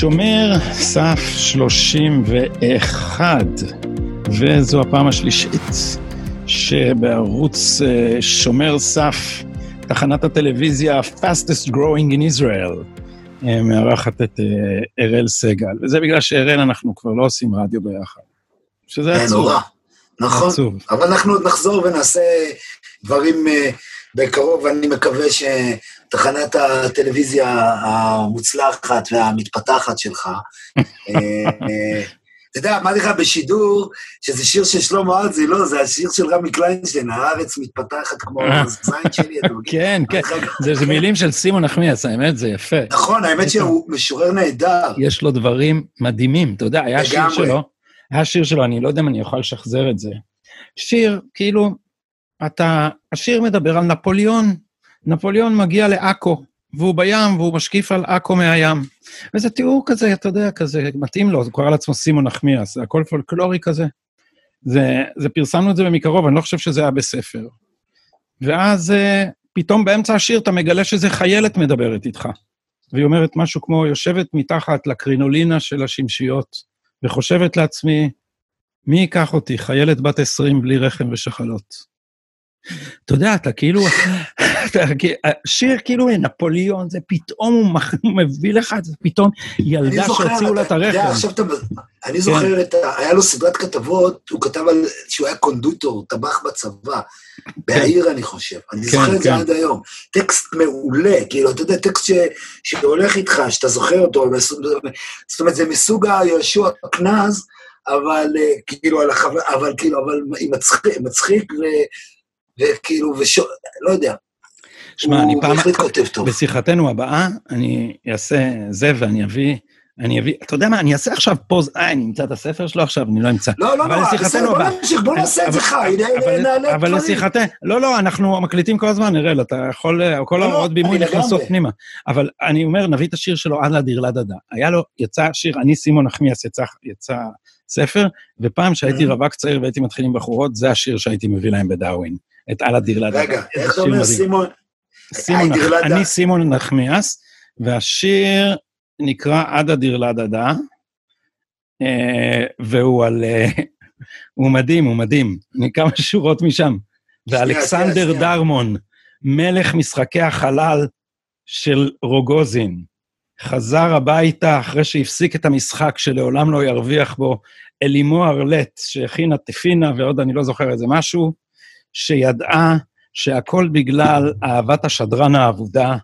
שומר סף 31, וזו הפעם השלישית שבערוץ אה, שומר סף, תחנת הטלוויזיה fastest growing in Israel, מארחת את אה, אראל סגל. וזה בגלל שאראל אנחנו כבר לא עושים רדיו ביחד. שזה עצוב. נורא, נכון. עצוב. אבל אנחנו עוד נחזור ונעשה דברים בקרוב, ואני מקווה ש... תחנת הטלוויזיה המוצלחת והמתפתחת שלך. אה, אה, אתה יודע, אמרתי לך בשידור, שזה שיר של שלמה ארצי, לא, זה השיר של רמי קליינשטיין, הארץ מתפתחת כמו הזין שלי, אתה מבין? כן, כן, זה מילים של סימון נחמיאס, האמת, זה יפה. נכון, האמת שהוא משורר נהדר. יש לו דברים מדהימים, אתה יודע, היה שיר שלו, היה שיר שלו, אני לא יודע אם אני יכול לשחזר את זה. שיר, כאילו, אתה, השיר מדבר על נפוליאון, נפוליאון מגיע לעכו, והוא בים, והוא משקיף על עכו מהים. וזה תיאור כזה, אתה יודע, כזה, מתאים לו, הוא קורא לעצמו סימון נחמיאס, זה הכל פולקלורי כזה. זה, זה, פרסמנו את זה מקרוב, אני לא חושב שזה היה בספר. ואז uh, פתאום באמצע השיר אתה מגלה שזה חיילת מדברת איתך. והיא אומרת משהו כמו, יושבת מתחת לקרינולינה של השמשיות, וחושבת לעצמי, מי ייקח אותי, חיילת בת 20 בלי רחם ושחלות. אתה יודע, אתה כאילו, שיר כאילו נפוליאון, זה פתאום הוא מביא לך את זה, פתאום ילדה שהוציאו לה את הרחם. אני זוכר את ה... היה לו סדרת כתבות, הוא כתב על שהוא היה קונדוטור, טבח בצבא, בעיר אני חושב. אני כן, זוכר את זה כן. עד היום. טקסט מעולה, כאילו, אתה יודע, טקסט שהולך איתך, שאתה זוכר אותו, זאת אומרת, זה מסוג היהושע קנז, אבל אה, כאילו, אבל כאילו, אבל מצחיק, וכאילו, וש... לא יודע. שמע, אני פעם... הוא בהחלט כותב טוב. בשיחתנו הבאה, אני אעשה זה ואני אביא... אני אביא, אתה יודע מה, אני אעשה עכשיו פוז, אה, אני אמצא את הספר שלו עכשיו, אני לא אמצא. לא, לא, לא, בסדר, בוא נמשיך, בוא נעשה את זה חי, נעלה דברים. אבל לשיחתנו, לא, לא, אנחנו מקליטים כל הזמן, נראה, אתה יכול, כל לא, לא, ההוראות בימוי נכנסות פנימה. אבל אני אומר, נביא את השיר שלו, עד לדירלה דדה. היה לו, יצא שיר, אני סימון נחמיאס, יצא ספר, ופעם שהייתי רווק צעיר והייתי מתחיל עם בחורות, זה השיר שהייתי מביא להם בדאווין. את אללה דירלדה. רגע, איך אתה אומר סימון? סימון, אני סימון נחמיאס, והשיר נקרא עדה דירלדדה, אה, והוא על... אה, הוא מדהים, הוא מדהים. אני כמה שורות משם. ואלכסנדר דרמון, מלך משחקי החלל של רוגוזין, חזר הביתה אחרי שהפסיק את המשחק שלעולם לא ירוויח בו, אל אמו ארלט, שהכינה טפינה ועוד אני לא זוכר איזה משהו, שידעה שהכל בגלל אהבת השדרן האבודה,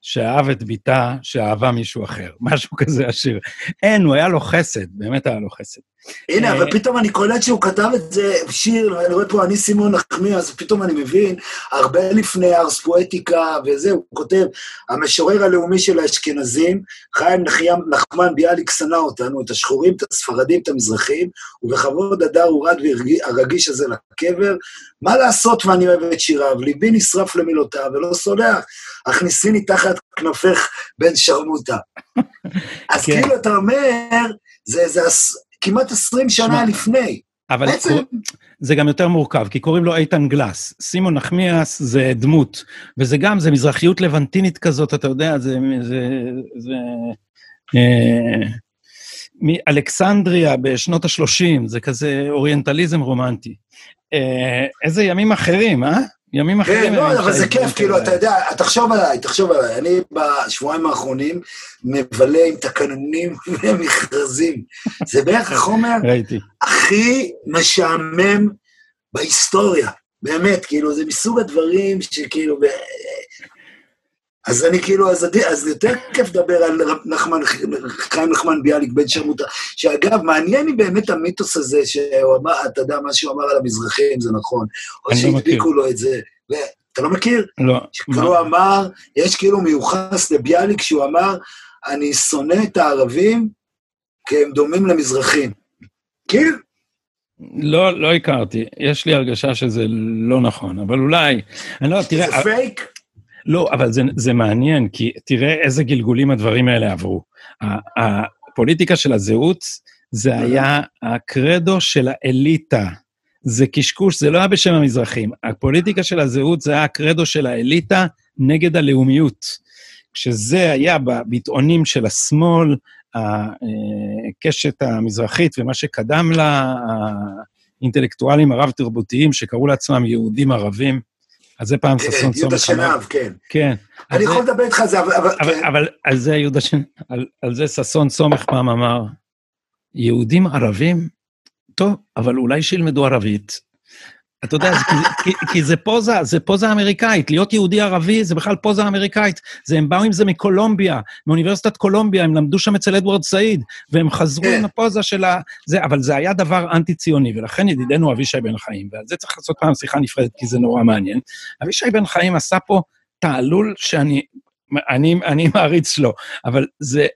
שאהב את ביתה, שאהבה מישהו אחר. משהו כזה השיר. אין, הוא היה לו חסד, באמת היה לו חסד. הנה, אבל פתאום אני קולט שהוא כתב את זה, שיר, אני רואה פה, אני סימון נחמי, אז פתאום אני מבין, הרבה לפני ארס פואטיקה וזה, הוא כותב, המשורר הלאומי של האשכנזים, חיים נחמן ביאליק שנא אותנו, את השחורים, את הספרדים, את המזרחים, ובכבוד הדר הורד והרגיש הזה לקבר. מה לעשות ואני אוהב את שיריו? ליבי נשרף למילותיו ולא סולח. הכניסיני תחת כנפך בן שרמוטה. אז כן. כאילו, אתה אומר, זה, זה כמעט עשרים שנה שמה, לפני. אבל בעצם... זה גם יותר מורכב, כי קוראים לו איתן גלס. סימון נחמיאס זה דמות, וזה גם, זה מזרחיות לבנטינית כזאת, אתה יודע, זה... זה, זה אה, מאלכסנדריה בשנות ה-30, זה כזה אוריינטליזם רומנטי. אה, איזה ימים אחרים, אה? ימים אחרים. כן, לא, אבל זה כיף, כאילו, אתה יודע, תחשוב עליי, תחשוב עליי. אני בשבועיים האחרונים מבלה עם תקנונים ומכרזים. זה בערך החומר הכי משעמם בהיסטוריה. באמת, כאילו, זה מסוג הדברים שכאילו... אז אני כאילו, אז, אז יותר כיף לדבר על נחמן, חיים נחמן ביאליק, בן שרמוטה, שאגב, מעניין לי באמת המיתוס הזה, שהוא אמר, אתה יודע, מה שהוא אמר על המזרחים, זה נכון, או לא שהדביקו לו את זה. אתה לא מכיר? לא. שכאילו אמר, יש כאילו מיוחס לביאליק, שהוא אמר, אני שונא את הערבים כי הם דומים למזרחים. כאילו? לא, לא הכרתי. יש לי הרגשה שזה לא נכון, אבל אולי... אני לא, תראה... זה פייק? לא, אבל זה, זה מעניין, כי תראה איזה גלגולים הדברים האלה עברו. הפוליטיקה של הזהות זה היה הקרדו של האליטה. זה קשקוש, זה לא היה בשם המזרחים. הפוליטיקה של הזהות זה היה הקרדו של האליטה נגד הלאומיות. כשזה היה בביטאונים של השמאל, הקשת המזרחית ומה שקדם לה, האינטלקטואלים הרב-תרבותיים שקראו לעצמם יהודים ערבים, אז זה פעם כן, ששון סומך יהודה שנהב, כן. כן. אני יכול לדבר איתך על זה, אבל... אבל על זה יהודה שנהב, על זה ששון סומך פעם אמר, יהודים ערבים, טוב, אבל אולי שילמדו ערבית. אתה יודע, כי, כי, כי זה פוזה, זה פוזה אמריקאית. להיות יהודי ערבי זה בכלל פוזה אמריקאית. זה, הם באו עם זה מקולומביה, מאוניברסיטת קולומביה, הם למדו שם אצל אדוארד סעיד, והם חזרו עם הפוזה של ה... זה, אבל זה היה דבר אנטי-ציוני, ולכן ידידנו אבישי בן חיים, ועל זה צריך לעשות פעם שיחה נפרדת, כי זה נורא מעניין. אבישי בן חיים עשה פה תעלול שאני אני, אני מעריץ שלו, אבל זה,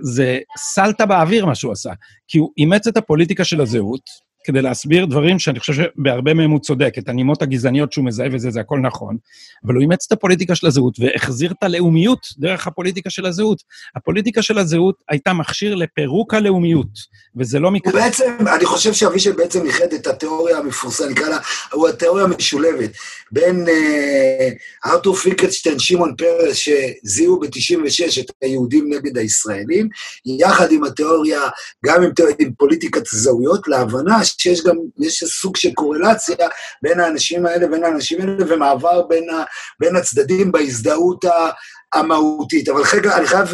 זה סלטה באוויר מה שהוא עשה, כי הוא אימץ את הפוליטיקה של הזהות, כדי להסביר דברים שאני חושב שבהרבה מהם הוא צודק, את הנימות הגזעניות שהוא מזהה וזה, זה הכל נכון, אבל הוא אימץ את הפוליטיקה של הזהות והחזיר את הלאומיות דרך הפוליטיקה של הזהות. הפוליטיקה של הזהות הייתה מכשיר לפירוק הלאומיות, וזה לא מקרה. בעצם, אני חושב שאבישי בעצם ייחד את התיאוריה המפורסמת, נקרא לה, הוא התיאוריה המשולבת, בין uh, ארתור פיקלשטיין, שמעון פרס, שזיהו ב-96 את היהודים נגד הישראלים, יחד עם התיאוריה, גם עם, עם פוליטיקת זהויות, להבנה שיש גם, יש סוג של קורלציה בין האנשים האלה, בין האנשים האלה, ומעבר בין, ה, בין הצדדים בהזדהות המהותית. אבל רגע, אני חייב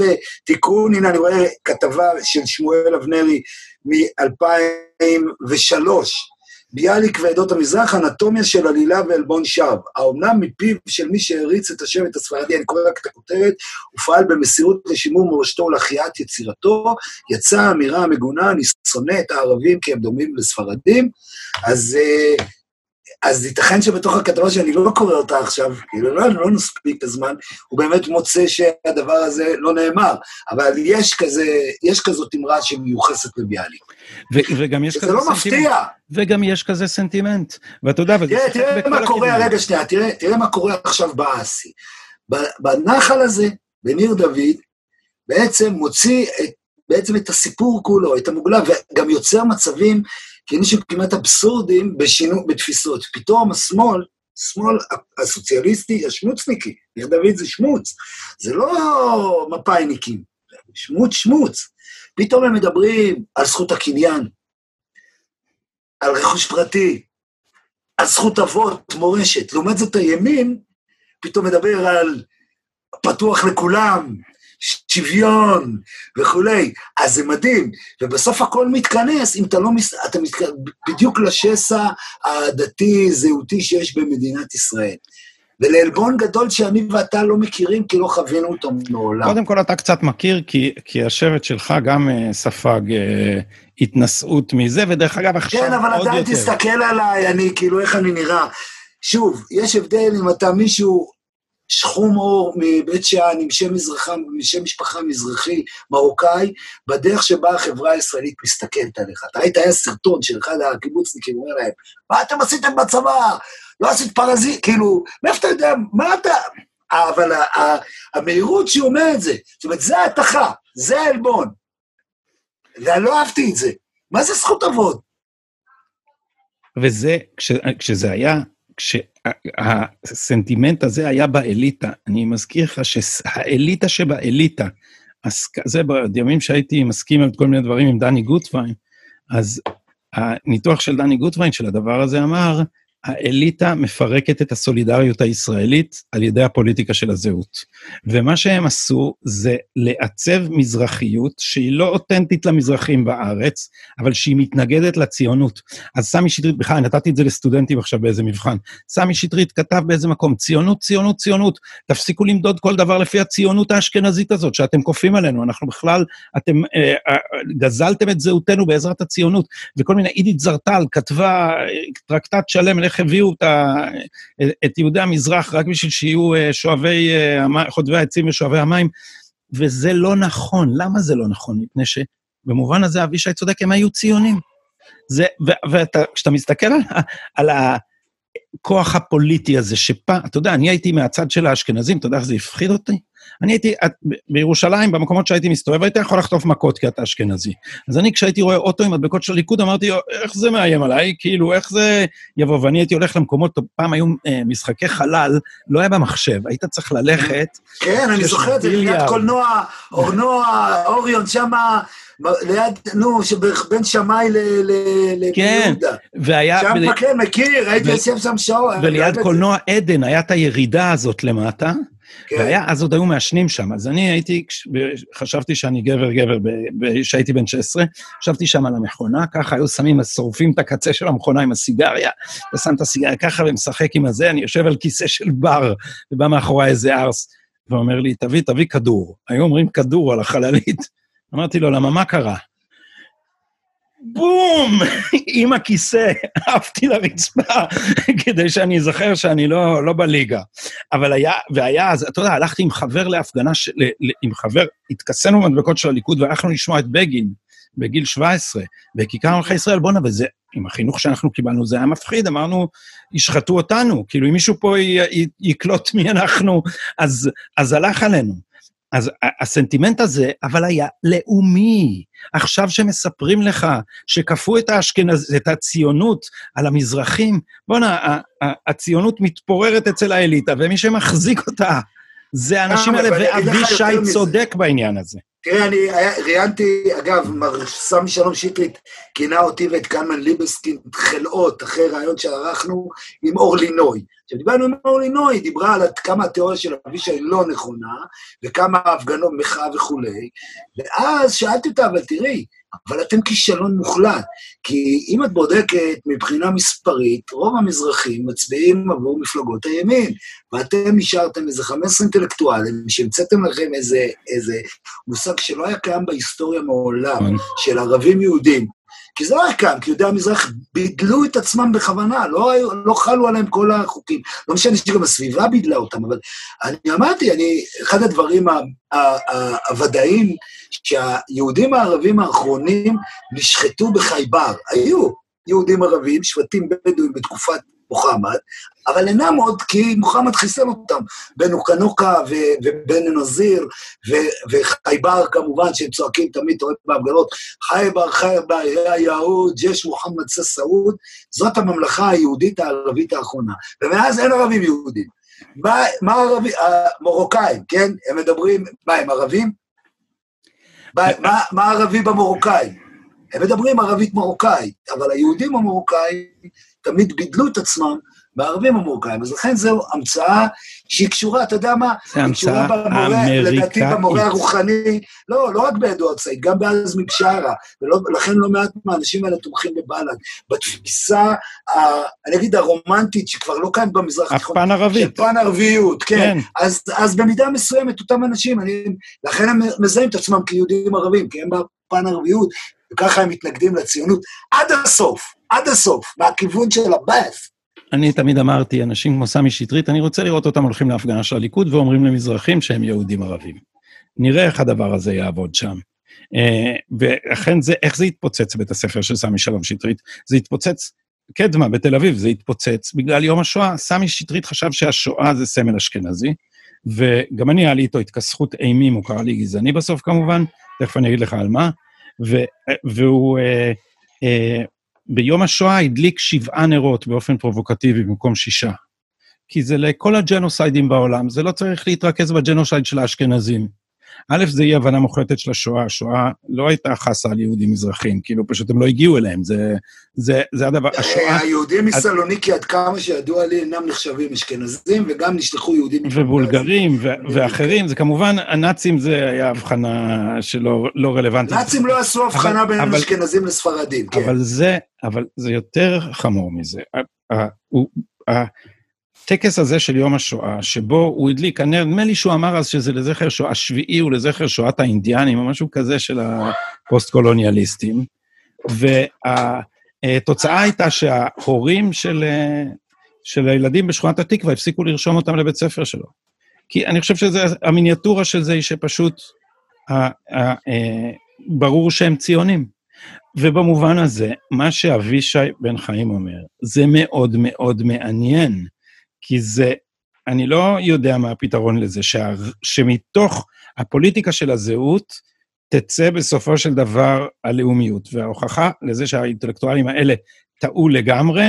תיקון, הנה אני רואה כתבה של שמואל אבנרי מ-2003, ביאליק ועדות המזרח, אנטומיה של עלילה ועלבון שווא. האומנם מפיו של מי שהריץ את השבט הספרדי, אני קורא רק את הכותרת, ופעל במסירות לשימור מורשתו ולהחייאת יצירתו, יצאה האמירה המגונה, אני שונא את הערבים כי הם דומים לספרדים. אז, אה, אז ייתכן שבתוך הכתבה שאני לא קורא אותה עכשיו, כאילו לא, לא נספיק את הזמן, הוא באמת מוצא שהדבר הזה לא נאמר. אבל יש כזה, יש כזאת אמרה שמיוחסת לביאליק. וגם יש כזה סנטימנט. זה לא מפתיע. וגם יש כזה סנטימנט. ואתה יודע, וזה תראה, תראה מה קורה, רגע שנייה, תראה, תראה מה קורה עכשיו באסי. בנחל הזה, בניר דוד, בעצם מוציא את, בעצם את הסיפור כולו, את המוגלה, וגם יוצר מצבים כאילו שהם כמעט אבסורדים בשינו, בתפיסות. פתאום השמאל, השמאל הסוציאליסטי, השמוצניקי, ניר דוד זה שמוץ, זה לא מפאיניקים, שמוץ שמוץ. פתאום הם מדברים על זכות הקניין, על רכוש פרטי, על זכות אבות, מורשת. לעומת זאת, הימין פתאום מדבר על פתוח לכולם, שוויון וכולי. אז זה מדהים, ובסוף הכל מתכנס, אם אתה לא... מס... אתה מתכנס בדיוק לשסע הדתי-זהותי שיש במדינת ישראל. ולעלבון גדול שאני ואתה לא מכירים, כי לא חווינו אותו מעולם. קודם כל, אתה קצת מכיר, כי, כי השבט שלך גם uh, ספג uh, התנשאות מזה, ודרך אגב, עכשיו כן, עוד יותר. כן, אבל עדיין תסתכל עליי, אני, כאילו, איך אני נראה. שוב, יש הבדל אם אתה מישהו שחום עור מבית שאן עם שם, מזרחה, שם משפחה מזרחי, מרוקאי, בדרך שבה החברה הישראלית מסתכלת עליך. אתה ראית, היה סרטון של אחד הקיבוצניקים, אומר להם, מה אתם עשיתם בצבא? לא עשית פרזיט, כאילו, מאיפה אתה יודע, מה אתה... אבל המהירות שהוא אומר את זה, זאת אומרת, זה ההתכה, זה העלבון. ואני לא אהבתי את זה. מה זה זכות אבות? וזה, כש, כשזה היה, כשהסנטימנט הזה היה באליטה, אני מזכיר לך שהאליטה שבאליטה, זה בימים שהייתי מסכים על כל מיני דברים עם דני גוטווין, אז הניתוח של דני גוטווין של הדבר הזה אמר, האליטה מפרקת את הסולידריות הישראלית על ידי הפוליטיקה של הזהות. ומה שהם עשו זה לעצב מזרחיות שהיא לא אותנטית למזרחים בארץ, אבל שהיא מתנגדת לציונות. אז סמי שטרית, בכלל, נתתי את זה לסטודנטים עכשיו באיזה מבחן. סמי שטרית כתב באיזה מקום, ציונות, ציונות, ציונות. תפסיקו למדוד כל דבר לפי הציונות האשכנזית הזאת, שאתם כופים עלינו. אנחנו בכלל, אתם אה, אה, גזלתם את זהותנו בעזרת הציונות. וכל מיני, עידית זרטל כתבה טרקטט שלם איך הביאו את, ה, את יהודי המזרח רק בשביל שיהיו אה, שואבי, אה, חוטבי העצים ושואבי המים, וזה לא נכון. למה זה לא נכון? מפני שבמובן הזה אבישי צודק, הם היו ציונים. זה, וכשאתה מסתכל על, על הכוח הפוליטי הזה, שפעם, אתה יודע, אני הייתי מהצד של האשכנזים, אתה יודע איך זה הפחיד אותי? אני הייתי, בירושלים, במקומות שהייתי מסתובב, הייתי יכול לחטוף מכות כי אתה אשכנזי. אז אני, כשהייתי רואה אוטו עם מדבקות של הליכוד, אמרתי, איך זה מאיים עליי? כאילו, איך זה יבוא? ואני הייתי הולך למקומות, פעם היו אה, משחקי חלל, לא היה במחשב, היית צריך ללכת. כן, אני זוכר את זה, ליד קולנוע, אורנוע, אוריון, שמה... ליד, נו, שבין שמאי ליהודה. כן, והיה... שם כן, מכיר, הייתי יושב שם שעות. וליד קולנוע עדן, היה את הירידה הזאת למטה. כן. והיה, אז עוד היו מעשנים שם. אז אני הייתי, חשבתי שאני גבר-גבר, כשהייתי בן 16, ישבתי שם על המכונה, ככה היו שמים, שורפים את הקצה של המכונה עם הסיגריה, ושם את הסיגריה ככה ומשחק עם הזה, אני יושב על כיסא של בר, ובא מאחורי איזה ארס, ואומר לי, תביא, תביא כדור. היו אומרים כדור על החללית. אמרתי לו, למה, מה קרה? בום! עם הכיסא, עפתי לרצפה, כדי שאני אזכר שאני לא, לא בליגה. אבל היה, והיה, אז אתה יודע, הלכתי עם חבר להפגנה, ש, ל, ל, עם חבר, התכסינו במדבקות של הליכוד והלכנו לשמוע את בגין בגיל 17, בכיכר מלכי ישראל, בואנה, וזה, עם החינוך שאנחנו קיבלנו, זה היה מפחיד, אמרנו, ישחטו אותנו, כאילו, אם מישהו פה י, י, יקלוט מי אנחנו, אז, אז הלך עלינו. אז הסנטימנט הזה, אבל היה לאומי. עכשיו שמספרים לך שכפו את האשכנז... את הציונות על המזרחים, בואנה, הציונות מתפוררת אצל האליטה, ומי שמחזיק אותה זה האנשים האלה, ואבישי צודק בעניין הזה. תראה, אני ראיינתי, אגב, מר סמי שלום שטרית כינה אותי ואת קלמן ליבסקין חלאות אחרי רעיון שערכנו עם אורלי נוי. כשדיברנו עם אורלי נוי, היא דיברה על כמה התיאוריה של אבישי לא נכונה, וכמה הפגנות מחאה וכולי, ואז שאלתי אותה, אבל תראי, אבל אתם כישלון מוחלט, כי אם את בודקת מבחינה מספרית, רוב המזרחים מצביעים עבור מפלגות הימין, ואתם השארתם איזה 15 אינטלקטואלים, שהמצאתם לכם איזה, איזה מושג שלא היה קיים בהיסטוריה מעולם, כן. של ערבים יהודים, כי זה לא היה קם, כי יהודי המזרח בידלו את עצמם בכוונה, לא, לא חלו עליהם כל החוקים. לא משנה שגם הסביבה בידלה אותם, אבל אני אמרתי, אני, אחד הדברים הוודאיים, שהיהודים הערבים האחרונים נשחטו בחייבר. היו יהודים ערבים, שבטים בדואים בתקופת מוחמד, אבל אינם עוד כי מוחמד חיסל אותם, בין אוקנוקה ובן נזיר וחייבר כמובן, שהם צועקים תמיד, אתה רואה בהפגנות, חייבר, חייבר, יא יהוד, ג'ש מוחמד סעוד, זאת הממלכה היהודית הערבית האחרונה. ומאז אין ערבים יהודים. מה, מה ערבים, המרוקאים, כן? הם מדברים, מה, הם ערבים? מה, מה ערבי במרוקאים? הם מדברים ערבית מרוקאית, אבל היהודים המרוקאים תמיד בידלו את עצמם בערבים המורכאים. אז לכן זו המצאה שהיא קשורה, אתה יודע מה? זו המצאה אמריקאית. לדעתי במורה הרוחני, לא, לא רק באדוארד סעיד, גם בעזמי בשארה, ולכן לא מעט מהאנשים האלה תומכים בבל"ד. בתפיסה, אני אגיד, הרומנטית, שכבר לא קיימת במזרח התיכון. הפן ערבית. של פן ערביות, כן. כן. אז, אז במידה מסוימת, אותם אנשים, אני, לכן הם מזהים את עצמם כיהודים ערבים, כי הם בפן ערביות, וככה הם מתנגדים לציונות עד הסוף, עד הסוף, מהכיוון של הבאס. אני תמיד אמרתי, אנשים כמו סמי שטרית, אני רוצה לראות אותם הולכים להפגנה של הליכוד ואומרים למזרחים שהם יהודים ערבים. נראה איך הדבר הזה יעבוד שם. אה, ואכן זה, איך זה התפוצץ בית הספר של סמי שלום שטרית? זה התפוצץ, קדמה בתל אביב, זה התפוצץ בגלל יום השואה. סמי שטרית חשב שהשואה זה סמל אשכנזי, וגם אני היה לי איתו התכסחות אימים, הוא קרא לי גזעני בסוף כמובן, תכף אני אגיד לך על מה, ו, והוא... אה, אה, ביום השואה הדליק שבעה נרות באופן פרובוקטיבי במקום שישה. כי זה לכל הג'נוסיידים בעולם, זה לא צריך להתרכז בג'נוסייד של האשכנזים. א', זה אי הבנה מוחלטת של השואה. השואה לא הייתה חסה על יהודים מזרחים, כאילו פשוט הם לא הגיעו אליהם, זה, זה, זה הדבר, השואה... היהודים מסלוניקי, עד כמה שידוע לי, אינם נחשבים אשכנזים, וגם נשלחו יהודים... ובולגרים ואחרים, זה כמובן, הנאצים זה היה הבחנה שלא לא רלוונטית. נאצים לא עשו הבחנה בין אשכנזים לספרדים, כן. אבל זה, אבל זה יותר חמור מזה. הטקס הזה של יום השואה, שבו הוא הדליק, נדמה לי שהוא אמר אז שזה לזכר שואה, השביעי הוא לזכר שואת האינדיאנים, או משהו כזה של הפוסט-קולוניאליסטים, והתוצאה הייתה שההורים של, של הילדים בשכונת התקווה הפסיקו לרשום אותם לבית ספר שלו. כי אני חושב שהמיניאטורה של זה היא שפשוט ה, ה, ה, ברור שהם ציונים. ובמובן הזה, מה שאבישי בן חיים אומר, זה מאוד מאוד מעניין. כי זה אני לא יודע מה הפתרון לזה, שה, שמתוך הפוליטיקה של הזהות תצא בסופו של דבר הלאומיות. וההוכחה לזה שהאינטלקטואלים האלה טעו לגמרי,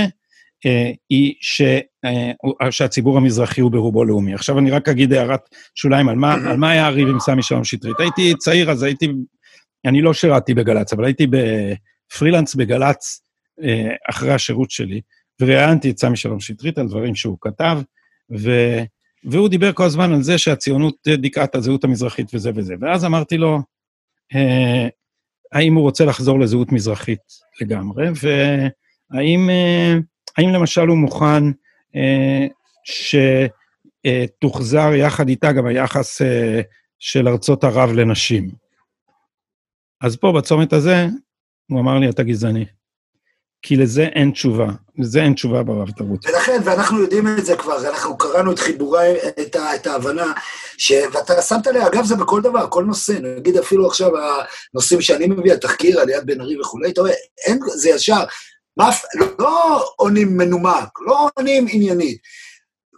אה, היא ש, אה, שהציבור המזרחי הוא ברובו לאומי. עכשיו אני רק אגיד הערת שוליים על מה, על מה היה הריב עם סמי שלום שטרית. הייתי צעיר, אז הייתי, אני לא שירתי בגל"צ, אבל הייתי בפרילנס בגל"צ אה, אחרי השירות שלי, וראיינתי את סמי שלום שטרית על דברים שהוא כתב, ו... והוא דיבר כל הזמן על זה שהציונות דיכאה את הזהות המזרחית וזה וזה. ואז אמרתי לו, אה, האם הוא רוצה לחזור לזהות מזרחית לגמרי, והאם אה, האם למשל הוא מוכן אה, שתוחזר יחד איתה גם היחס של ארצות ערב לנשים. אז פה, בצומת הזה, הוא אמר לי, אתה גזעני. כי לזה אין תשובה, לזה אין תשובה ברב תרבות. ולכן, ואנחנו יודעים את זה כבר, אנחנו קראנו את חיבורי, את, ה, את ההבנה, ש, ואתה שמת לב, אגב, זה בכל דבר, כל נושא, נגיד אפילו עכשיו הנושאים שאני מביא, התחקיר על יד בן ארי וכולי, אתה רואה, אין, זה ישר, מף, לא עונים מנומק, לא עונים עניינית.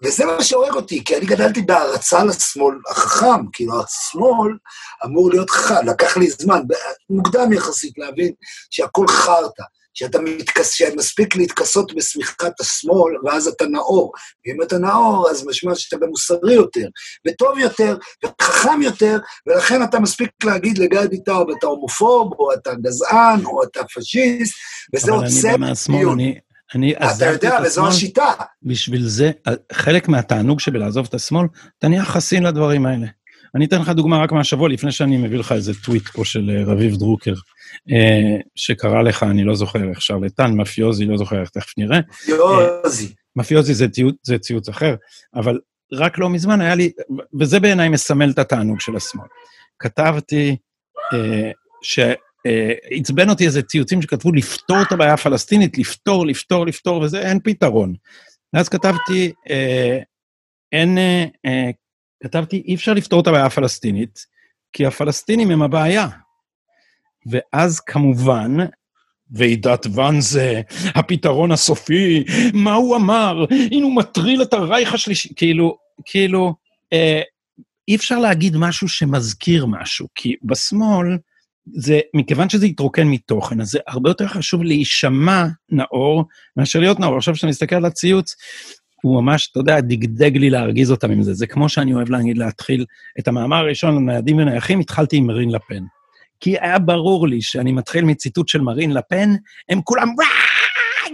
וזה מה שהורג אותי, כי אני גדלתי בהערצה לשמאל החכם, כאילו השמאל אמור להיות חכם, לקח לי זמן, מוקדם יחסית להבין שהכל חרטא. שאתה מתכס, שמספיק להתכסות בשמיכת השמאל, ואז אתה נאור. ואם אתה נאור, אז משמע שאתה גם מוסרי יותר, וטוב יותר, וחכם יותר, ולכן אתה מספיק להגיד לגדי טאוב, אתה הומופוב, או אתה גזען, או אתה פשיסט, וזה עוצר. אבל אני מהשמאל, אני... אני אתה יודע, וזו השיטה. בשביל זה, חלק מהתענוג שבלעזוב את השמאל, אתה נהיה חסין לדברים האלה. אני אתן לך דוגמה רק מהשבוע, לפני שאני מביא לך איזה טוויט פה של אה, רביב דרוקר, אה, שקרא לך, אני לא זוכר איך שרלטן, מפיוזי, לא זוכר איך, תכף נראה. מפיוזי. מפיוזי זה, ציוץ, זה ציוץ אחר, אבל רק לא מזמן היה לי, וזה בעיניי מסמל את התענוג של השמאל. כתבתי אה, שעצבן אה, אותי איזה ציוצים שכתבו לפתור את הבעיה הפלסטינית, לפתור, לפתור, לפתור, וזה, אין פתרון. ואז כתבתי, אה, אין, אה, אה כתבתי, אי אפשר לפתור את הבעיה הפלסטינית, כי הפלסטינים הם הבעיה. ואז כמובן, ועידת ואן זה הפתרון הסופי, מה הוא אמר? הנה הוא מטריל את הרייך השלישי, כאילו, כאילו, אה, אי אפשר להגיד משהו שמזכיר משהו, כי בשמאל, זה, מכיוון שזה התרוקן מתוכן, אז זה הרבה יותר חשוב להישמע נאור מאשר להיות נאור. עכשיו, כשאתה מסתכל על הציוץ, הוא ממש, אתה יודע, דגדג לי להרגיז אותם עם זה. זה כמו שאני אוהב להגיד, להתחיל את המאמר הראשון על ניידים ונייחים, התחלתי עם מרין לפן. כי היה ברור לי שאני מתחיל מציטוט של מרין לפן, הם כולם,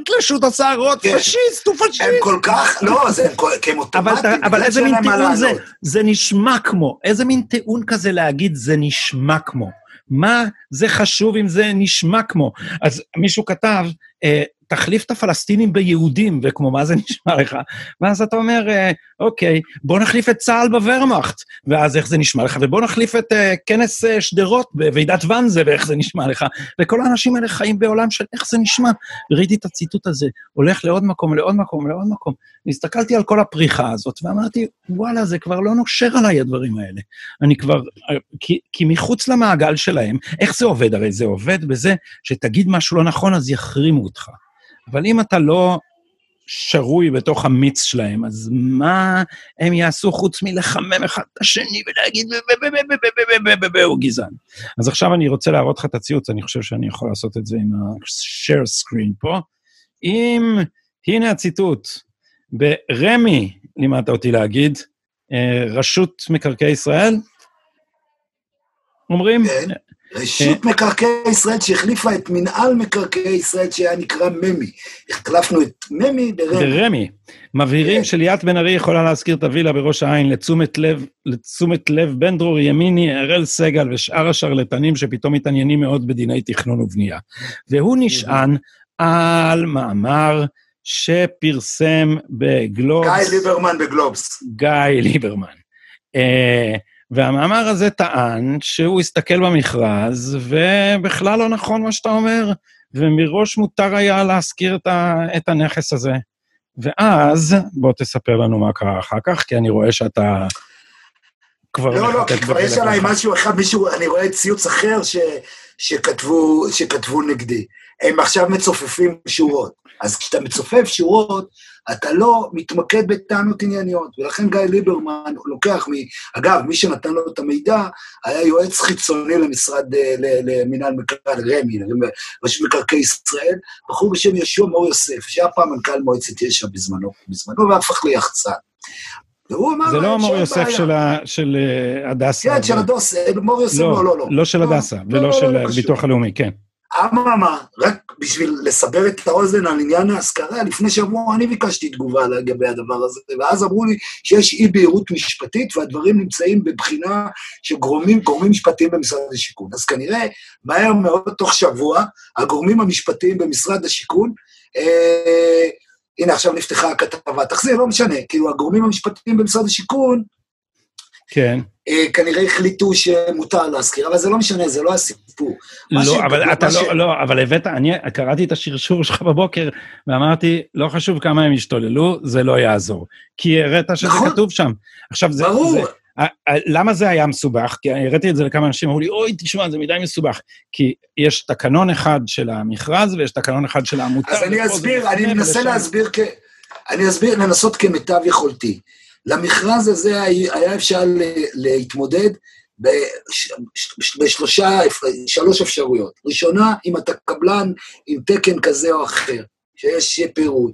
תלשו את השערות. פשיסט, הוא פשיסט. הם כל כך, לא, זה הם אוטומטיים. אבל איזה מין טיעון זה? זה נשמע כמו, איזה מין טיעון כזה להגיד זה נשמע כמו? מה זה חשוב אם זה נשמע כמו? אז מישהו כתב, אה, תחליף את הפלסטינים ביהודים, וכמו מה זה נשמע לך? ואז אתה אומר, אה, אוקיי, בוא נחליף את צה"ל בוורמאכט, ואז איך זה נשמע לך? ובוא נחליף את uh, כנס uh, שדרות בוועידת ואנזה, ואיך זה נשמע לך? וכל האנשים האלה חיים בעולם של איך זה נשמע. וראיתי את הציטוט הזה, הולך לעוד מקום, לעוד מקום, לעוד מקום. והסתכלתי על כל הפריחה הזאת, ואמרתי, וואלה, זה כבר לא נושר עליי הדברים האלה. אני כבר, כי, כי מחוץ למעגל שלהם, איך זה עובד? הרי זה עובד בזה שתגיד משהו לא נכון, אז יחרימו אותך. אבל אם אתה לא שרוי בתוך המיץ שלהם, אז מה הם יעשו חוץ מלחמם אחד את השני ולהגיד הוא גזען. אז עכשיו אני רוצה להראות לך את הציוץ, אני חושב שאני יכול לעשות את זה עם ה-share screen פה. אם, הנה הציטוט, ברמי, לימדת אותי להגיד, רשות מקרקעי ישראל, אומרים, רשות מקרקעי ישראל שהחליפה את מנהל מקרקעי ישראל שהיה נקרא ממי. החלפנו את ממי ברמי. ברמי. מבהירים כן. שליאת בן ארי יכולה להזכיר את הווילה בראש העין לתשומת לב, לתשומת לב בן דרור ימיני, אראל סגל ושאר השרלטנים שפתאום מתעניינים מאוד בדיני תכנון ובנייה. והוא נשען על מאמר שפרסם בגלובס... גיא ליברמן בגלובס. גיא ליברמן. והמאמר הזה טען שהוא הסתכל במכרז, ובכלל לא נכון מה שאתה אומר, ומראש מותר היה להשכיר את, ה, את הנכס הזה. ואז, בוא תספר לנו מה קרה אחר כך, כי אני רואה שאתה כבר לא, לא, כי כבר יש עליי משהו אחד, מישהו, אני רואה ציוץ אחר ש, שכתבו, שכתבו נגדי. הם עכשיו מצופפים שורות. אז כשאתה מצופף שורות, אתה לא מתמקד בטענות ענייניות, ולכן גיא ליברמן לוקח מ... אגב, מי שנתן לו את המידע היה יועץ חיצוני למשרד, אה, למינהל מקרקעי, רמ"י, רשות מקרקעי ישראל, בחור בשם יהושע מור יוסף, שהיה פעם מנכ"ל מועצת יש"ע בזמנו, בזמנו, והפך ליחצן. והוא אמר... זה לא מור יוסף של אה, הדסה. כן, של הדוסה, מור יוסף, לא, לא, לא. לא של לא, הדסה, ולא לא, של הביטוח הלאומי, כן. אממה, רק בשביל לסבר את האוזן על עניין ההשכרה, לפני שבוע אני ביקשתי תגובה לגבי הדבר הזה, ואז אמרו לי שיש אי בהירות משפטית והדברים נמצאים בבחינה של גורמים, גורמים משפטיים במשרד השיכון. אז כנראה, מהר מאוד, תוך שבוע, הגורמים המשפטיים במשרד השיכון, אה, הנה עכשיו נפתחה הכתבה, תחזיר, לא משנה, כאילו הגורמים המשפטיים במשרד השיכון, כן. אה, כנראה החליטו שמותר להזכיר, אבל זה לא משנה, זה לא הסיפור. לא, אבל אתה לא, לא, אבל הבאת, אני קראתי את השרשור שלך בבוקר, ואמרתי, לא חשוב כמה הם ישתוללו, זה לא יעזור. כי הראת שזה נכון. כתוב שם. עכשיו, זה... ברור. זה, למה זה היה מסובך? כי הראיתי את זה לכמה אנשים, אמרו לי, אוי, תשמע, זה מדי מסובך. כי יש תקנון אחד של המכרז ויש תקנון אחד של העמותה. אז אני אסביר, אני מנסה להסביר כ... אני אסביר, לנסות כמיטב יכולתי. למכרז הזה היה אפשר להתמודד בשלושה, שלוש אפשרויות. ראשונה, אם אתה קבלן עם תקן כזה או אחר, שיש פירוט.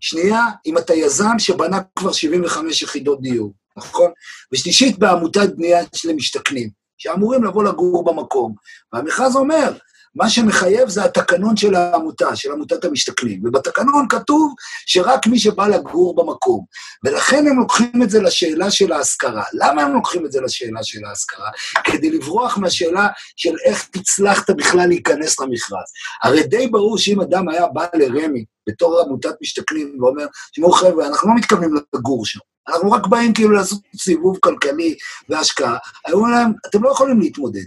שנייה, אם אתה יזם שבנה כבר 75 יחידות דיור, נכון? ושלישית, בעמותת בנייה של משתכנים, שאמורים לבוא לגור במקום. והמכרז אומר, מה שמחייב זה התקנון של העמותה, של עמותת המשתכנים. ובתקנון כתוב שרק מי שבא לגור במקום. ולכן הם לוקחים את זה לשאלה של ההשכרה. למה הם לוקחים את זה לשאלה של ההשכרה? כדי לברוח מהשאלה של איך הצלחת בכלל להיכנס למכרז. הרי די ברור שאם אדם היה בא לרמ"י בתור עמותת משתכנים ואומר, תשמעו חבר'ה, אנחנו לא מתכוונים לגור שם. אנחנו רק באים כאילו לעשות סיבוב כלכלי והשקעה. היו להם, אתם לא יכולים להתמודד.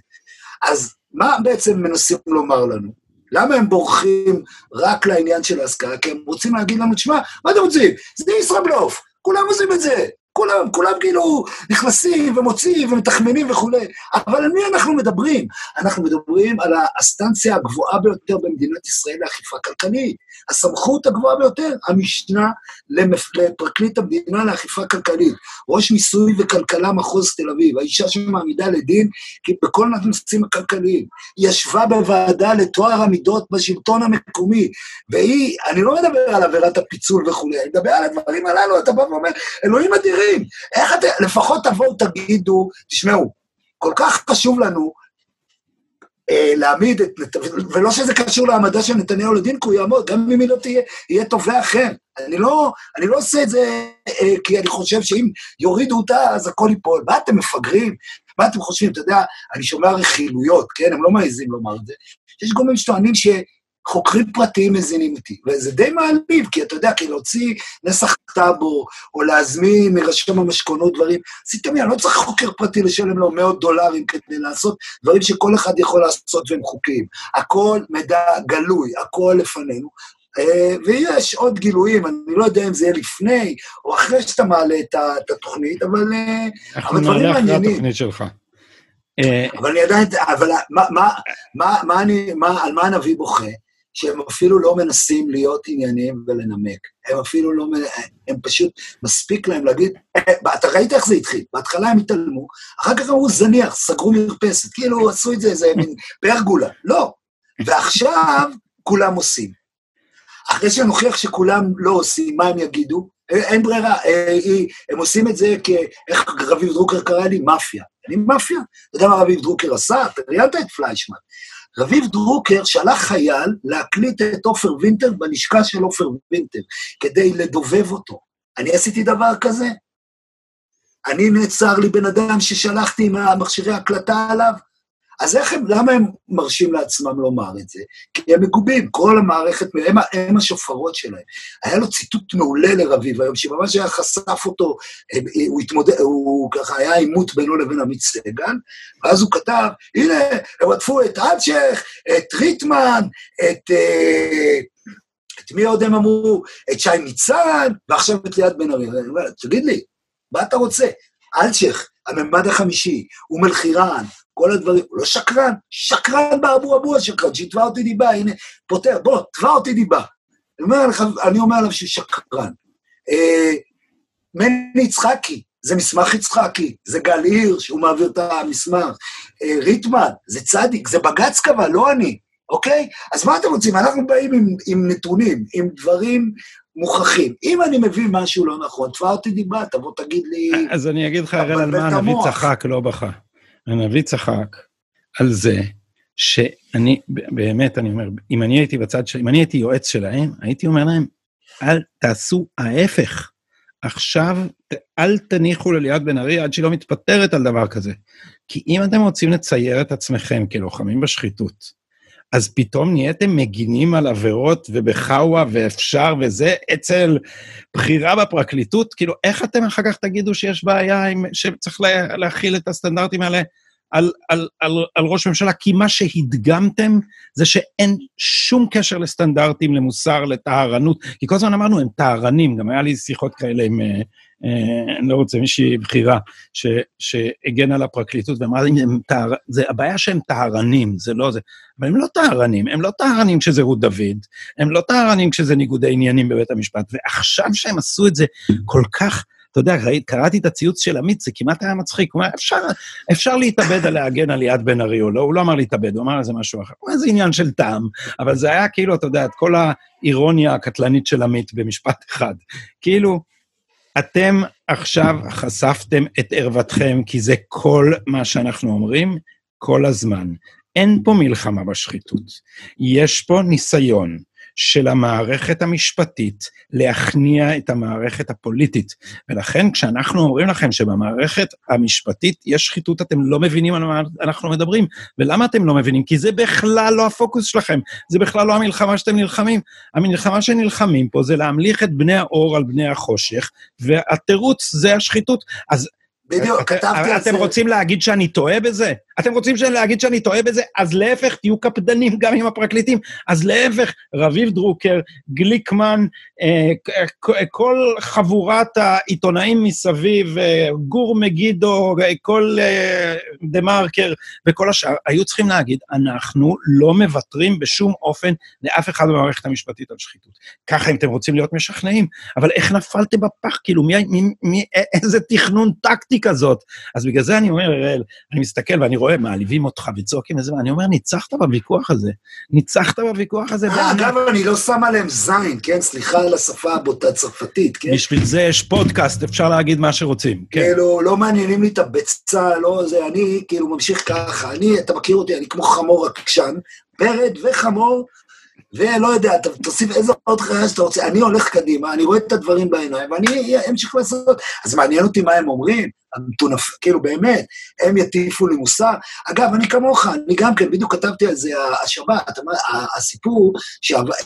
אז מה בעצם מנסים לומר לנו? למה הם בורחים רק לעניין של ההשכלה? כי הם רוצים להגיד לנו, תשמע, מה אתם רוצים? זה ישראבלוף, כולם עושים את זה. כולם, כולם כאילו נכנסים ומוציאים ומתחמנים וכולי. אבל על מי אנחנו מדברים? אנחנו מדברים על האסטנציה הגבוהה ביותר במדינת ישראל לאכיפה כלכלית. הסמכות הגבוהה ביותר, המשנה לפרקליט המדינה לאכיפה כלכלית. ראש מיסוי וכלכלה מחוז תל אביב, האישה שמעמידה לדין בכל הנושאים הכלכליים. היא ישבה בוועדה לטוהר המידות בשלטון המקומי, והיא, אני לא מדבר על עבירת הפיצול וכולי, אני מדבר על הדברים הללו, אתה בא ואומר, אלוהים אדירים, איך אתם, לפחות תבואו תגידו, תשמעו, כל כך חשוב לנו אה, להעמיד את, ולא שזה קשור להעמדה של נתניהו לדין, כי הוא יעמוד, גם אם היא לא תהיה, יהיה תובע אחר. אני לא, אני לא עושה את זה אה, כי אני חושב שאם יורידו אותה, אז הכל ייפול. מה אתם מפגרים? מה אתם חושבים? אתה יודע, אני שומע רכילויות, כן? הם לא מעזים לומר את זה. יש גורמים שטוענים ש... חוקרים פרטיים מזינים אותי, וזה די מעליב, כי אתה יודע, כי להוציא נסח טאבו, או להזמין מרשם המשכונות דברים, עשיתם לי, אני לא צריך חוקר פרטי לשלם לו מאות דולרים כדי לעשות דברים שכל אחד יכול לעשות והם חוקיים. הכל מידע גלוי, הכל לפנינו. Uh, ויש עוד גילויים, אני לא יודע אם זה יהיה לפני או אחרי שאתה מעלה את, התוכנית, אבל, אבל דברים מעניינים. אנחנו נעלה אחרי התוכנית שלך. אבל אני עדיין, אבל מה, מה, מה, מה אני, מה, על מה הנביא בוכה? שהם אפילו לא מנסים להיות ענייניים ולנמק. הם אפילו לא, הם פשוט, מספיק להם להגיד, אה, אתה ראית איך זה התחיל? בהתחלה הם התעלמו, אחר כך אמרו זניח, סגרו מרפסת, כאילו עשו את זה איזה מין פרגולה. לא. ועכשיו כולם עושים. אחרי שנוכיח שכולם לא עושים, מה הם יגידו? אה, אין ברירה, אה, הם עושים את זה כ... איך רביב דרוקר קרא לי? מאפיה. אני מאפיה. אתה יודע מה רביב דרוקר עשה? אתה ראיינת את פליישמן. רביב דרוקר שלח חייל להקליט את עופר וינטר בלשכה של עופר וינטר, כדי לדובב אותו. אני עשיתי דבר כזה? אני נעצר לי בן אדם ששלחתי עם המכשירי הקלטה עליו? אז איך הם, למה הם מרשים לעצמם לומר את זה? כי הם מגובים, כל המערכת, הם, הם השופרות שלהם. היה לו ציטוט מעולה לרביב היום, שממש היה חשף אותו, הוא התמודד, הוא ככה, היה עימות בינו לבין עמית סגל, ואז הוא כתב, הנה, הם רדפו את אלצ'ך, את ריטמן, את... אה, את מי עוד הם אמרו? את שי ניצן, ועכשיו את ליאת בן ארי. תגיד לי, מה אתה רוצה? אלצ'ך, הממד החמישי, אום אל-חיראן, כל הדברים, הוא לא שקרן, שקרן באבו אבו השקרן, שיתבע אותי דיבה, הנה, פותר, בוא, תבע אותי דיבה. אני אומר, לך, אני אומר עליו שהוא שקרן. אה, מני יצחקי, זה מסמך יצחקי, זה גל הירש, הוא מעביר את המסמך. אה, ריטמן, זה צדיק, זה בג"ץ קבע, לא אני, אוקיי? אז מה אתם רוצים? אנחנו באים עם, עם נתונים, עם דברים מוכחים. אם אני מבין משהו לא נכון, תבע אותי דיבה, תבוא תגיד לי... אז אני אגיד לך, הראל, על מה הנביא צחק, לא בכה. הנביא צחק על זה שאני, באמת, אני אומר, אם אני הייתי בצד. אם אני הייתי יועץ שלהם, הייתי אומר להם, אל תעשו ההפך. עכשיו, אל תניחו לליאת בן ארי עד שהיא לא מתפטרת על דבר כזה. כי אם אתם רוצים לצייר את עצמכם כלוחמים בשחיתות, אז פתאום נהייתם מגינים על עבירות ובחאווה ואפשר וזה אצל בחירה בפרקליטות? כאילו, איך אתם אחר כך תגידו שיש בעיה עם, שצריך לה, להכיל את הסטנדרטים האלה על, על, על, על ראש ממשלה? כי מה שהדגמתם זה שאין שום קשר לסטנדרטים, למוסר, לטהרנות, כי כל הזמן אמרנו, הם טהרנים, גם היה לי שיחות כאלה עם אה, אה, אני לא רוצה, מישהי בכירה, שהגנה על הפרקליטות ואמרה, הם טהר... זה הבעיה שהם טהרנים, זה לא זה. אבל הם לא טהרנים, הם לא טהרנים כשזה רות דוד, הם לא טהרנים כשזה ניגודי עניינים בבית המשפט, ועכשיו שהם עשו את זה כל כך... אתה יודע, קראתי את הציוץ של עמית, זה כמעט היה מצחיק. הוא אומר, אפשר, אפשר להתאבד על להגן על ליאת בן ארי או לא, הוא לא אמר להתאבד, הוא אמר איזה משהו אחר. הוא אומר, זה עניין של טעם, אבל זה היה כאילו, אתה יודע, את כל האירוניה הקטלנית של עמית במשפט אחד. כאילו, אתם עכשיו חשפתם את ערוותכם, כי זה כל מה שאנחנו אומרים כל הזמן. אין פה מלחמה בשחיתות. יש פה ניסיון של המערכת המשפטית להכניע את המערכת הפוליטית. ולכן כשאנחנו אומרים לכם שבמערכת המשפטית יש שחיתות, אתם לא מבינים על מה אנחנו מדברים. ולמה אתם לא מבינים? כי זה בכלל לא הפוקוס שלכם, זה בכלל לא המלחמה שאתם נלחמים. המלחמה שנלחמים פה זה להמליך את בני האור על בני החושך, והתירוץ זה השחיתות. אז בדיוק, כתבתי על זה. אתם רוצים להגיד שאני טועה בזה? אתם רוצים להגיד שאני טועה בזה? אז להפך, תהיו קפדנים גם עם הפרקליטים. אז להפך, רביב דרוקר, גליקמן, אה, כל חבורת העיתונאים מסביב, אה, גור מגידו, אה, כל דה מרקר וכל השאר, היו צריכים להגיד, אנחנו לא מוותרים בשום אופן לאף אחד במערכת המשפטית על שחיתות. ככה אם אתם רוצים להיות משכנעים. אבל איך נפלתם בפח? כאילו, מי, מי, מי, איזה תכנון טקטי כזאת? אז בגלל זה אני אומר, אראל, אני מסתכל ואני רואה... מעליבים אותך וצועקים וזה, ואני אומר, ניצחת בוויכוח הזה. ניצחת בוויכוח הזה. אה, אגב, אני לא שם עליהם זין, כן? סליחה על השפה הבוטה הצרפתית, כן? בשביל זה יש פודקאסט, אפשר להגיד מה שרוצים, כן. כאילו, לא מעניינים לי את הביצה, לא זה, אני כאילו ממשיך ככה. אני, אתה מכיר אותי, אני כמו חמור עקשן, פרד וחמור, ולא יודע, תוסיף איזה עוד חיה שאתה רוצה, אני הולך קדימה, אני רואה את הדברים בעיניים, ואני אמשיך לעשות. אז מעניין אותי מה הם אומרים, המטונף, כאילו באמת, הם יטיפו לי מוסר. אגב, אני כמוך, אני גם כן, בדיוק כתבתי על זה השבת, הסיפור,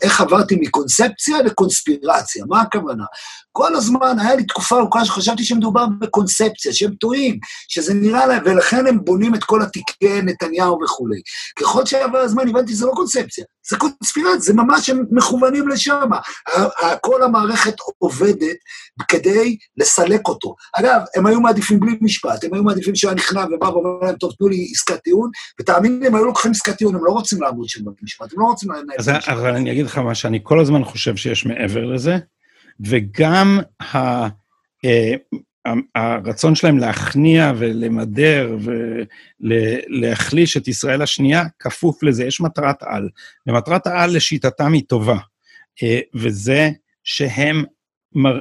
איך עברתי מקונספציה לקונספירציה, מה הכוונה? כל הזמן, היה לי תקופה ארוכה שחשבתי שמדובר בקונספציה, שהם טועים, שזה נראה להם, ולכן הם בונים את כל התיקי נתניהו וכולי. ככל שעבר הזמן הבנתי שזה לא קונספציה, זה קונספירציה, זה ממש, הם מכוונים לשם. כל המערכת עובדת כדי לסלק אותו. אגב, הם היו מעדיפים בלי משפט, הם היו מעדיפים שהוא היה נכנע ובא ואומר להם, טוב, תנו לי עסקת טיעון, ותאמין לי, הם היו לוקחים עסקת טיעון, הם לא רוצים לעמוד שם במשפט, הם לא רוצים לנהל את המשפט. אבל אני אגיד לך מה שאני כל הזמן חושב שיש מעבר לזה, וגם ה... אה, הרצון שלהם להכניע ולמדר ולהחליש את ישראל השנייה כפוף לזה, יש מטרת על. ומטרת העל לשיטתם היא טובה, אה, וזה שהם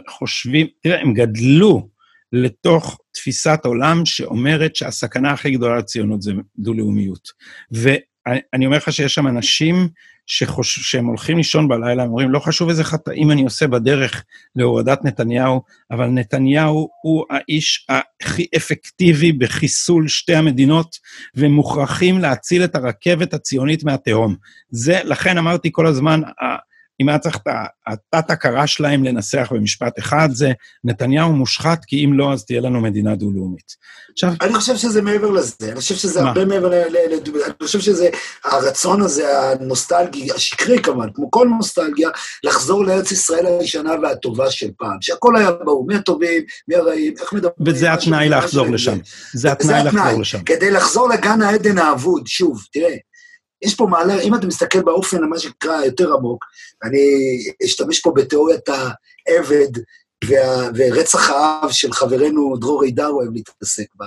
חושבים, תראה, הם גדלו לתוך תפיסת עולם שאומרת שהסכנה הכי גדולה לציונות זה דו-לאומיות. ואני אומר לך שיש שם אנשים שחוש... שהם הולכים לישון בלילה, הם אומרים, לא חשוב איזה חטאים אני עושה בדרך להורדת נתניהו, אבל נתניהו הוא האיש הכי אפקטיבי בחיסול שתי המדינות, ומוכרחים להציל את הרכבת הציונית מהתהום. זה, לכן אמרתי כל הזמן, אם היה צריך את התת-הכרה שלהם לנסח במשפט אחד, זה נתניהו מושחת, כי אם לא, אז תהיה לנו מדינה דו-לאומית. עכשיו... אני חושב שזה מעבר לזה, אני חושב שזה מה? הרבה מעבר ל... ל, ל אני חושב שזה, הרצון הזה, הנוסטלגי, השקרי כמובן, כמו כל נוסטלגיה, לחזור לארץ ישראל הישנה והטובה של פעם, שהכל היה ברור, מי הטובים, מי הרעים, איך מדברים... וזה התנאי לחזור לשם. זה התנאי לחזור לשם. כדי לחזור לגן העדן האבוד, שוב, תראה, יש פה מעלה, אם אתה מסתכל באופן, מה שנקרא, יותר עמוק, אני אשתמש פה בתיאוריית העבד וה, ורצח האב של חברנו דרור הידר אוהב להתעסק בה.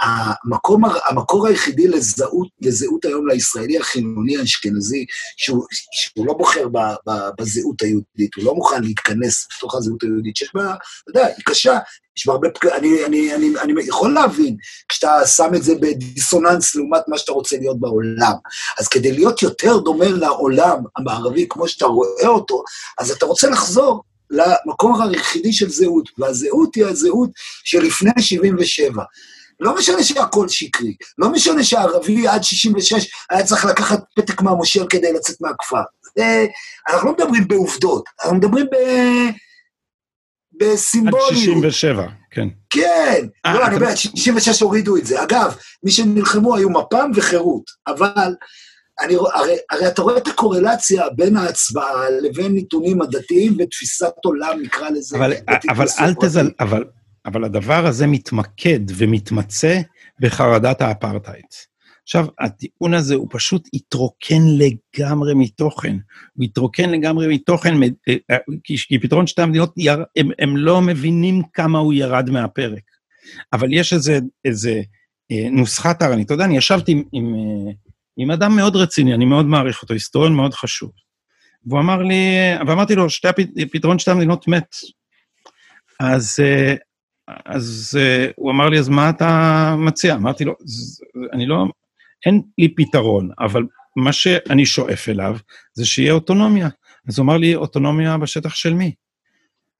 המקום, המקור היחידי לזהות, לזהות היום לישראלי החילוני האשכנזי, שהוא, שהוא לא בוחר ב, ב, בזהות היהודית, הוא לא מוכן להתכנס בתוך הזהות היהודית, שיש בה, אתה יודע, היא קשה, יש בה הרבה, אני, אני, אני, אני יכול להבין, כשאתה שם את זה בדיסוננס לעומת מה שאתה רוצה להיות בעולם. אז כדי להיות יותר דומה לעולם המערבי כמו שאתה רואה אותו, אז אתה רוצה לחזור למקום היחידי של זהות, והזהות היא הזהות שלפני 77. לא משנה שהכל שקרי, לא משנה שהערבי עד 66 היה צריך לקחת פתק מהמושל כדי לצאת מהכפר. זה, אנחנו לא מדברים בעובדות, אנחנו מדברים ב... בסימבוליות. עד 67, כן. כן, 아, לא, אני אומר, עד 66 הורידו את זה. אגב, מי שנלחמו היו מפ"ם וחירות, אבל אני, הרי, הרי אתה רואה את הקורלציה בין ההצבעה לבין נתונים עדתיים ותפיסת עולם, נקרא לזה. אבל, אבל אל תזל... אבל, אבל הדבר הזה מתמקד ומתמצא בחרדת האפרטהייד. עכשיו, הטיעון הזה הוא פשוט התרוקן לגמרי מתוכן. הוא התרוקן לגמרי מתוכן, אה, אה, כי, כי פתרון שתי המדינות, הם, הם לא מבינים כמה הוא ירד מהפרק. אבל יש איזה, איזה אה, נוסחה טהרנית. אתה יודע, אני ישבתי עם, עם, עם אדם מאוד רציני, אני מאוד מעריך אותו, היסטוריון מאוד חשוב. והוא אמר לי, ואמרתי לו, שתי, פתרון שתי המדינות מת. אז, אז הוא אמר לי, אז מה אתה מציע? אמרתי לו, אני לא, אין לי פתרון, אבל מה שאני שואף אליו זה שיהיה אוטונומיה. אז הוא אמר לי, אוטונומיה בשטח של מי?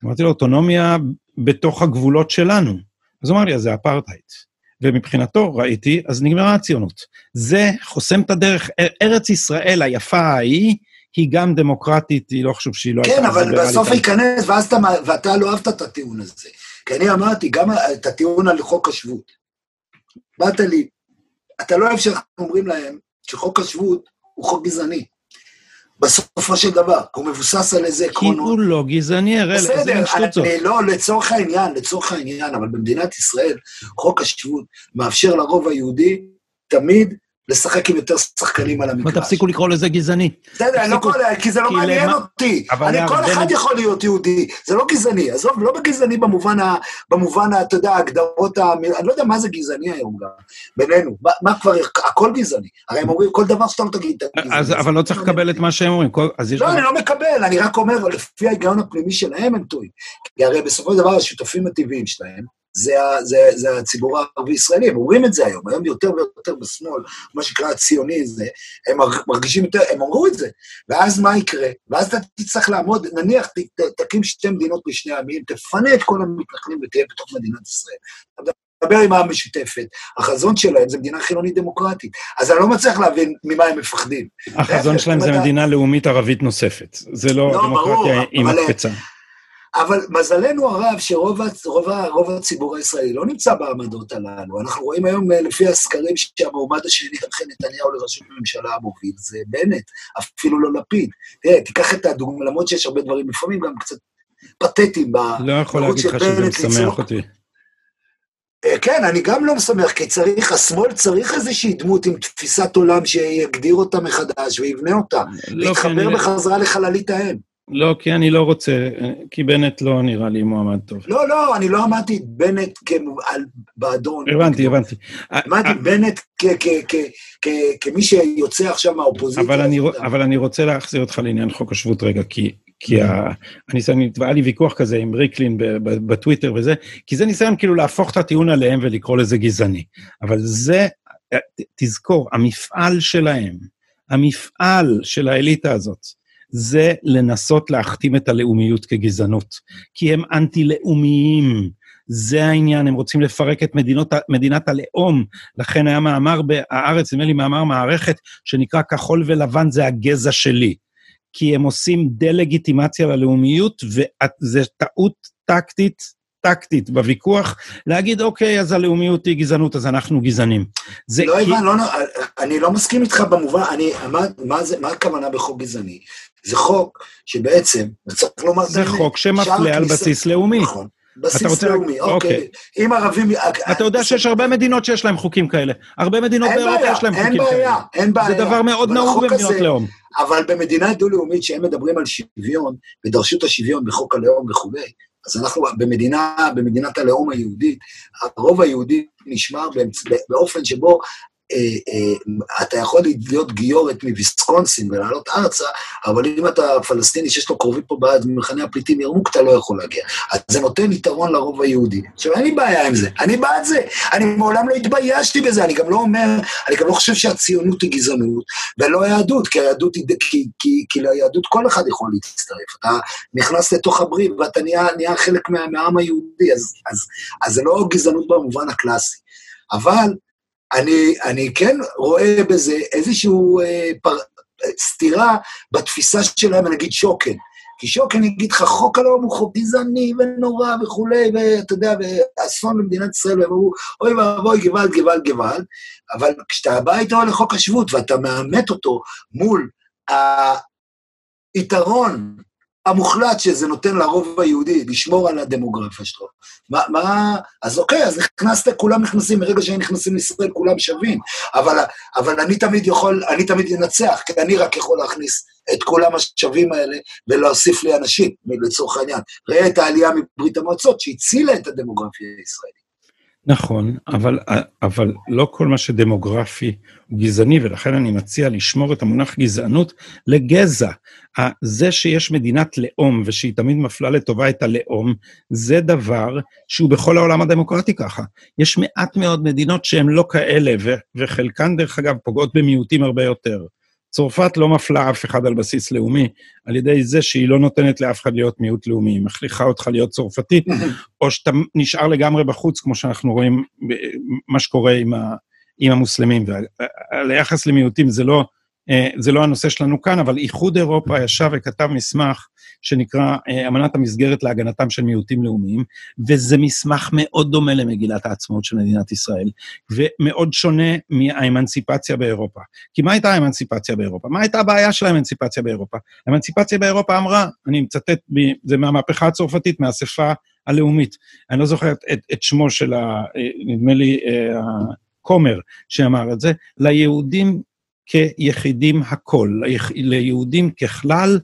אמרתי לו, אוטונומיה בתוך הגבולות שלנו. אז הוא אמר לי, אז זה אפרטהייד. ומבחינתו, ראיתי, אז נגמרה הציונות. זה חוסם את הדרך. ארץ ישראל היפה ההיא, היא גם דמוקרטית, היא לא חשוב שהיא לא... כן, אבל בסוף ייכנס, ואז אתה, ואתה לא אהבת את הטיעון הזה. כי אני אמרתי, גם את הטיעון על חוק השבות. באת לי, אתה לא אוהב שאנחנו אומרים להם שחוק השבות הוא חוק גזעני. בסופו של דבר, הוא מבוסס על איזה עקרונות. כי הוא לא גזעני, הראל, איזה מין שטוצות. בסדר, לא, לצורך העניין, לצורך העניין, אבל במדינת ישראל, חוק השבות מאפשר לרוב היהודי תמיד לשחק עם יותר שחקנים על המגרש. תפסיקו לקרוא לזה גזעני. בסדר, אני לא קורא, כי זה לא מעניין אותי. אני, כל אחד יכול להיות יהודי, זה לא גזעני. עזוב, לא בגזעני במובן, ה, במובן, אתה יודע, ההגדרות, אני לא יודע מה זה גזעני היום גם, בינינו. מה כבר, הכל גזעני. הרי הם אומרים, כל דבר שאתה לא תגיד, אז, אבל לא צריך לקבל את מה שהם אומרים. לא, אני לא מקבל, אני רק אומר, לפי ההיגיון הפנימי שלהם הם טועים. כי הרי בסופו של דבר השותפים הטבעיים שלהם, זה, זה, זה הציבור הערבי-ישראלי, הם אומרים את זה היום, היום יותר ויותר בשמאל, מה שנקרא הציוני, זה, הם מרגישים יותר, הם אמרו את זה, ואז מה יקרה? ואז אתה תצטרך לעמוד, נניח ת, תקים שתי מדינות לשני עמים, תפנה את כל המתנחלים ותהיה בתוך מדינת ישראל. אתה מדבר עם העם משותפת, החזון שלהם זה מדינה חילונית דמוקרטית, אז אני לא מצליח להבין ממה הם מפחדים. החזון שלהם זה מדינה לאומית ערבית נוספת, זה לא, לא דמוקרטיה עם מקפצה. אבל מזלנו הרב שרוב רוב, רוב הציבור הישראלי לא נמצא בעמדות הללו. אנחנו רואים היום אה, לפי הסקרים שהמועמד השני אחרי נתניהו לראשות הממשלה המוביל זה בנט, אפילו לא לפיד. תראה, תיקח את הדוגמא, למרות שיש הרבה דברים לפעמים גם קצת פתטיים לא יכול להגיד לך שזה משמח אותי. אה, כן, אני גם לא משמח, כי צריך, השמאל צריך איזושהי דמות עם תפיסת עולם שיגדיר אותה מחדש ויבנה אותה, לא, להתחבר בחזרה לחללית האם. לא, כי אני לא רוצה, כי בנט לא נראה לי מועמד טוב. לא, לא, אני לא אמרתי את בנט באדון. הבנתי, הבנתי. אמרתי בנט כמי שיוצא עכשיו מהאופוזיציה. אבל אני רוצה להחזיר אותך לעניין חוק השבות רגע, כי... כי אני, היה לי ויכוח כזה עם ריקלין בטוויטר וזה, כי זה ניסיון כאילו להפוך את הטיעון עליהם ולקרוא לזה גזעני. אבל זה, תזכור, המפעל שלהם, המפעל של האליטה הזאת, זה לנסות להכתים את הלאומיות כגזענות, כי הם אנטי-לאומיים. זה העניין, הם רוצים לפרק את מדינות, מדינת הלאום. לכן היה מאמר בהארץ, נדמה לי מאמר מערכת, שנקרא כחול ולבן זה הגזע שלי. כי הם עושים דה-לגיטימציה ללאומיות, וזו טעות טקטית טקטית בוויכוח, להגיד, אוקיי, אז הלאומיות היא גזענות, אז אנחנו גזענים. זה לא, כי... לא, לא, אני לא מסכים איתך במובן, אני, מה, מה, זה, מה הכוונה בחוק גזעני? זה חוק שבעצם, צריך לומר זה חוק שמפלה על בסיס לאומי. נכון. בסיס לאומי, אוקיי. אוקיי. אם ערבים... אתה יודע שיש הרבה מדינות שיש להם חוקים כאלה. הרבה מדינות באירופה יש להם חוקים כאלה. אין בעיה, אין בעיה. זה דבר מאוד נהוג במדינות לאום. אבל במדינה דו-לאומית שהם מדברים על שוויון, ודרשו את השוויון בחוק הלאום וכולי, אז אנחנו במדינה, במדינת הלאום היהודית, הרוב היהודי נשמר באופן שבו אתה יכול להיות גיורת מוויסקונסין ולעלות ארצה, אבל אם אתה פלסטיני שיש לו קרובים פה במחנה הפליטים ירמוק, אתה לא יכול להגיע. אז זה נותן יתרון לרוב היהודי. עכשיו, אין לי בעיה עם זה, אני בעד זה. אני מעולם לא התביישתי בזה, אני גם לא אומר, אני גם לא חושב שהציונות היא גזענות, ולא היהדות, כי היהדות היא, כי, כי, כי ליהדות כל אחד יכול להצטרף. אתה נכנס לתוך הברית ואתה נהיה, נהיה חלק מה, מהעם היהודי, אז, אז, אז זה לא גזענות במובן הקלאסי. אבל, אני, אני כן רואה בזה איזושהי אה, פר, סתירה בתפיסה שלהם, נגיד שוקן. כי שוקן יגיד לך, חוק הלאום הוא חוק גזעני ונורא וכולי, ואתה יודע, ואסון למדינת ישראל, והם אמרו, אוי ואבוי, גוואלד, גוואלד, גוואלד, אבל כשאתה בא איתו לחוק השבות ואתה מאמת אותו מול היתרון המוחלט שזה נותן לרוב היהודי לשמור על הדמוגרפיה שלו. מה, מה, אז אוקיי, אז נכנסת, כולם נכנסים, מרגע שהם נכנסים לישראל כולם שווים, אבל, אבל אני תמיד יכול, אני תמיד אנצח, כי אני רק יכול להכניס את כולם השווים האלה ולהוסיף לי אנשים, לצורך העניין. ראה את העלייה מברית המועצות שהצילה את הדמוגרפיה הישראלית. נכון, אבל, אבל לא כל מה שדמוגרפי הוא גזעני, ולכן אני מציע לשמור את המונח גזענות לגזע. זה שיש מדינת לאום ושהיא תמיד מפלה לטובה את הלאום, זה דבר שהוא בכל העולם הדמוקרטי ככה. יש מעט מאוד מדינות שהן לא כאלה, וחלקן, דרך אגב, פוגעות במיעוטים הרבה יותר. צרפת לא מפלה אף אחד על בסיס לאומי, על ידי זה שהיא לא נותנת לאף אחד להיות מיעוט לאומי, היא מכריחה אותך להיות צרפתי, או שאתה נשאר לגמרי בחוץ, כמו שאנחנו רואים מה שקורה עם, ה, עם המוסלמים. וליחס למיעוטים זה לא, אה, זה לא הנושא שלנו כאן, אבל איחוד אירופה ישב וכתב מסמך שנקרא אה, אמנת המסגרת להגנתם של מיעוטים לאומיים, וזה מסמך מאוד דומה למגילת העצמאות של מדינת ישראל, ומאוד שונה מהאמנציפציה באירופה. כי מה הייתה האמנציפציה באירופה? מה הייתה הבעיה של האמנציפציה באירופה? האמנציפציה באירופה אמרה, אני מצטט, זה מהמהפכה הצרפתית, מהאספה הלאומית. אני לא זוכר את, את, את שמו של ה... אה, נדמה לי, הכומר שאמר את זה, ליהודים כיחידים הכל, ליהודים ככלל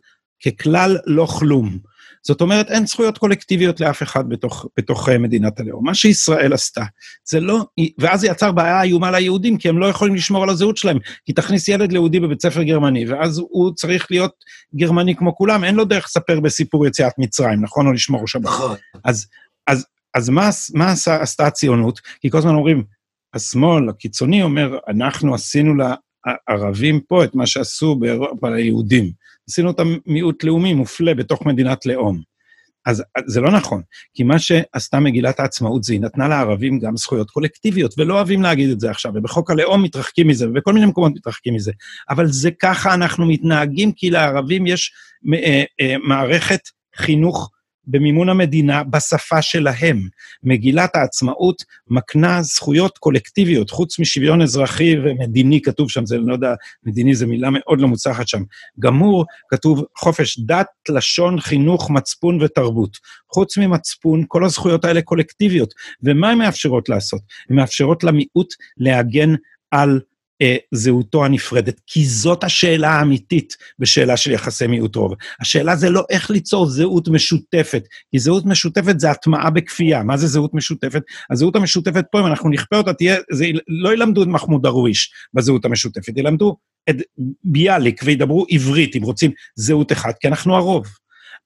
ככלל לא כלום. זאת אומרת, אין זכויות קולקטיביות לאף אחד בתוך, בתוך אה, מדינת הלאום. מה שישראל עשתה, זה לא... ואז זה יצר בעיה איומה ליהודים, כי הם לא יכולים לשמור על הזהות שלהם. כי תכניס ילד ליהודי בבית ספר גרמני, ואז הוא צריך להיות גרמני כמו כולם, אין לו דרך לספר בסיפור יציאת מצרים, נכון? או לשמור שבת. נכון. אז, אז, אז מה, מה עשה, עשתה הציונות? כי כל הזמן אומרים, השמאל הקיצוני אומר, אנחנו עשינו לערבים פה את מה שעשו באירופה ליהודים. עשינו אותם מיעוט לאומי מופלה בתוך מדינת לאום. אז זה לא נכון, כי מה שעשתה מגילת העצמאות זה היא נתנה לערבים גם זכויות קולקטיביות, ולא אוהבים להגיד את זה עכשיו, ובחוק הלאום מתרחקים מזה, ובכל מיני מקומות מתרחקים מזה. אבל זה ככה אנחנו מתנהגים, כי לערבים יש אה, אה, מערכת חינוך במימון המדינה בשפה שלהם. מגילת העצמאות מקנה זכויות קולקטיביות, חוץ משוויון אזרחי ומדיני כתוב שם, זה לא יודע, מדיני זו מילה מאוד לא מוצלחת שם. גמור, כתוב חופש דת, לשון, חינוך, מצפון ותרבות. חוץ ממצפון, כל הזכויות האלה קולקטיביות. ומה הן מאפשרות לעשות? הן מאפשרות למיעוט להגן על זהותו הנפרדת, כי זאת השאלה האמיתית בשאלה של יחסי מיעוט רוב. השאלה זה לא איך ליצור זהות משותפת, כי זהות משותפת זה הטמעה בכפייה. מה זה זהות משותפת? הזהות המשותפת פה, אם אנחנו נכפה אותה, תהיה, זה, לא ילמדו את מחמוד דרוויש בזהות המשותפת, ילמדו את ביאליק וידברו עברית, אם רוצים זהות אחת, כי אנחנו הרוב.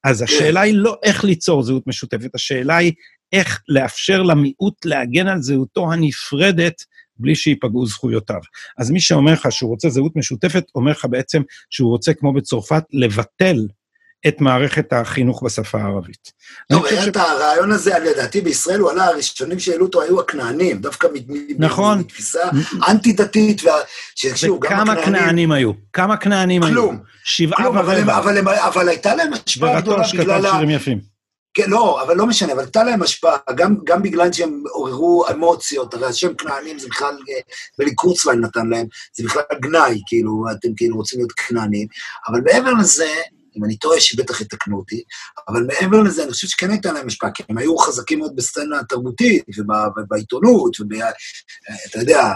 אז השאלה היא לא איך ליצור זהות משותפת, השאלה היא איך לאפשר למיעוט להגן על זהותו הנפרדת בלי שייפגעו זכויותיו. אז מי שאומר לך שהוא רוצה זהות משותפת, אומר לך בעצם שהוא רוצה, כמו בצרפת, לבטל את מערכת החינוך בשפה הערבית. טוב, היה את הרעיון הזה, לדעתי בישראל הוא עלה, הראשונים שהעלו אותו היו הכנענים, דווקא נכון. מתפיסה אנטי-דתית, וכמה כנענים היו? כמה כנענים היו? כלום. שבעה ורבע. אבל הייתה להם השפעה גדולה בגלל ה... כן, לא, אבל לא משנה, אבל הייתה להם השפעה, גם, גם בגלל שהם עוררו אמוציות, הרי השם כנענים זה בכלל, ולי קורצוויין נתן להם, זה בכלל גנאי, כאילו, אתם כאילו רוצים להיות כנענים, אבל מעבר לזה, אם אני טועה שבטח יתקנו אותי, אבל מעבר לזה, אני חושב שכן הייתה להם השפעה, כי הם היו חזקים מאוד בסצנה התרבותית, ובעיתונות, ואתה יודע,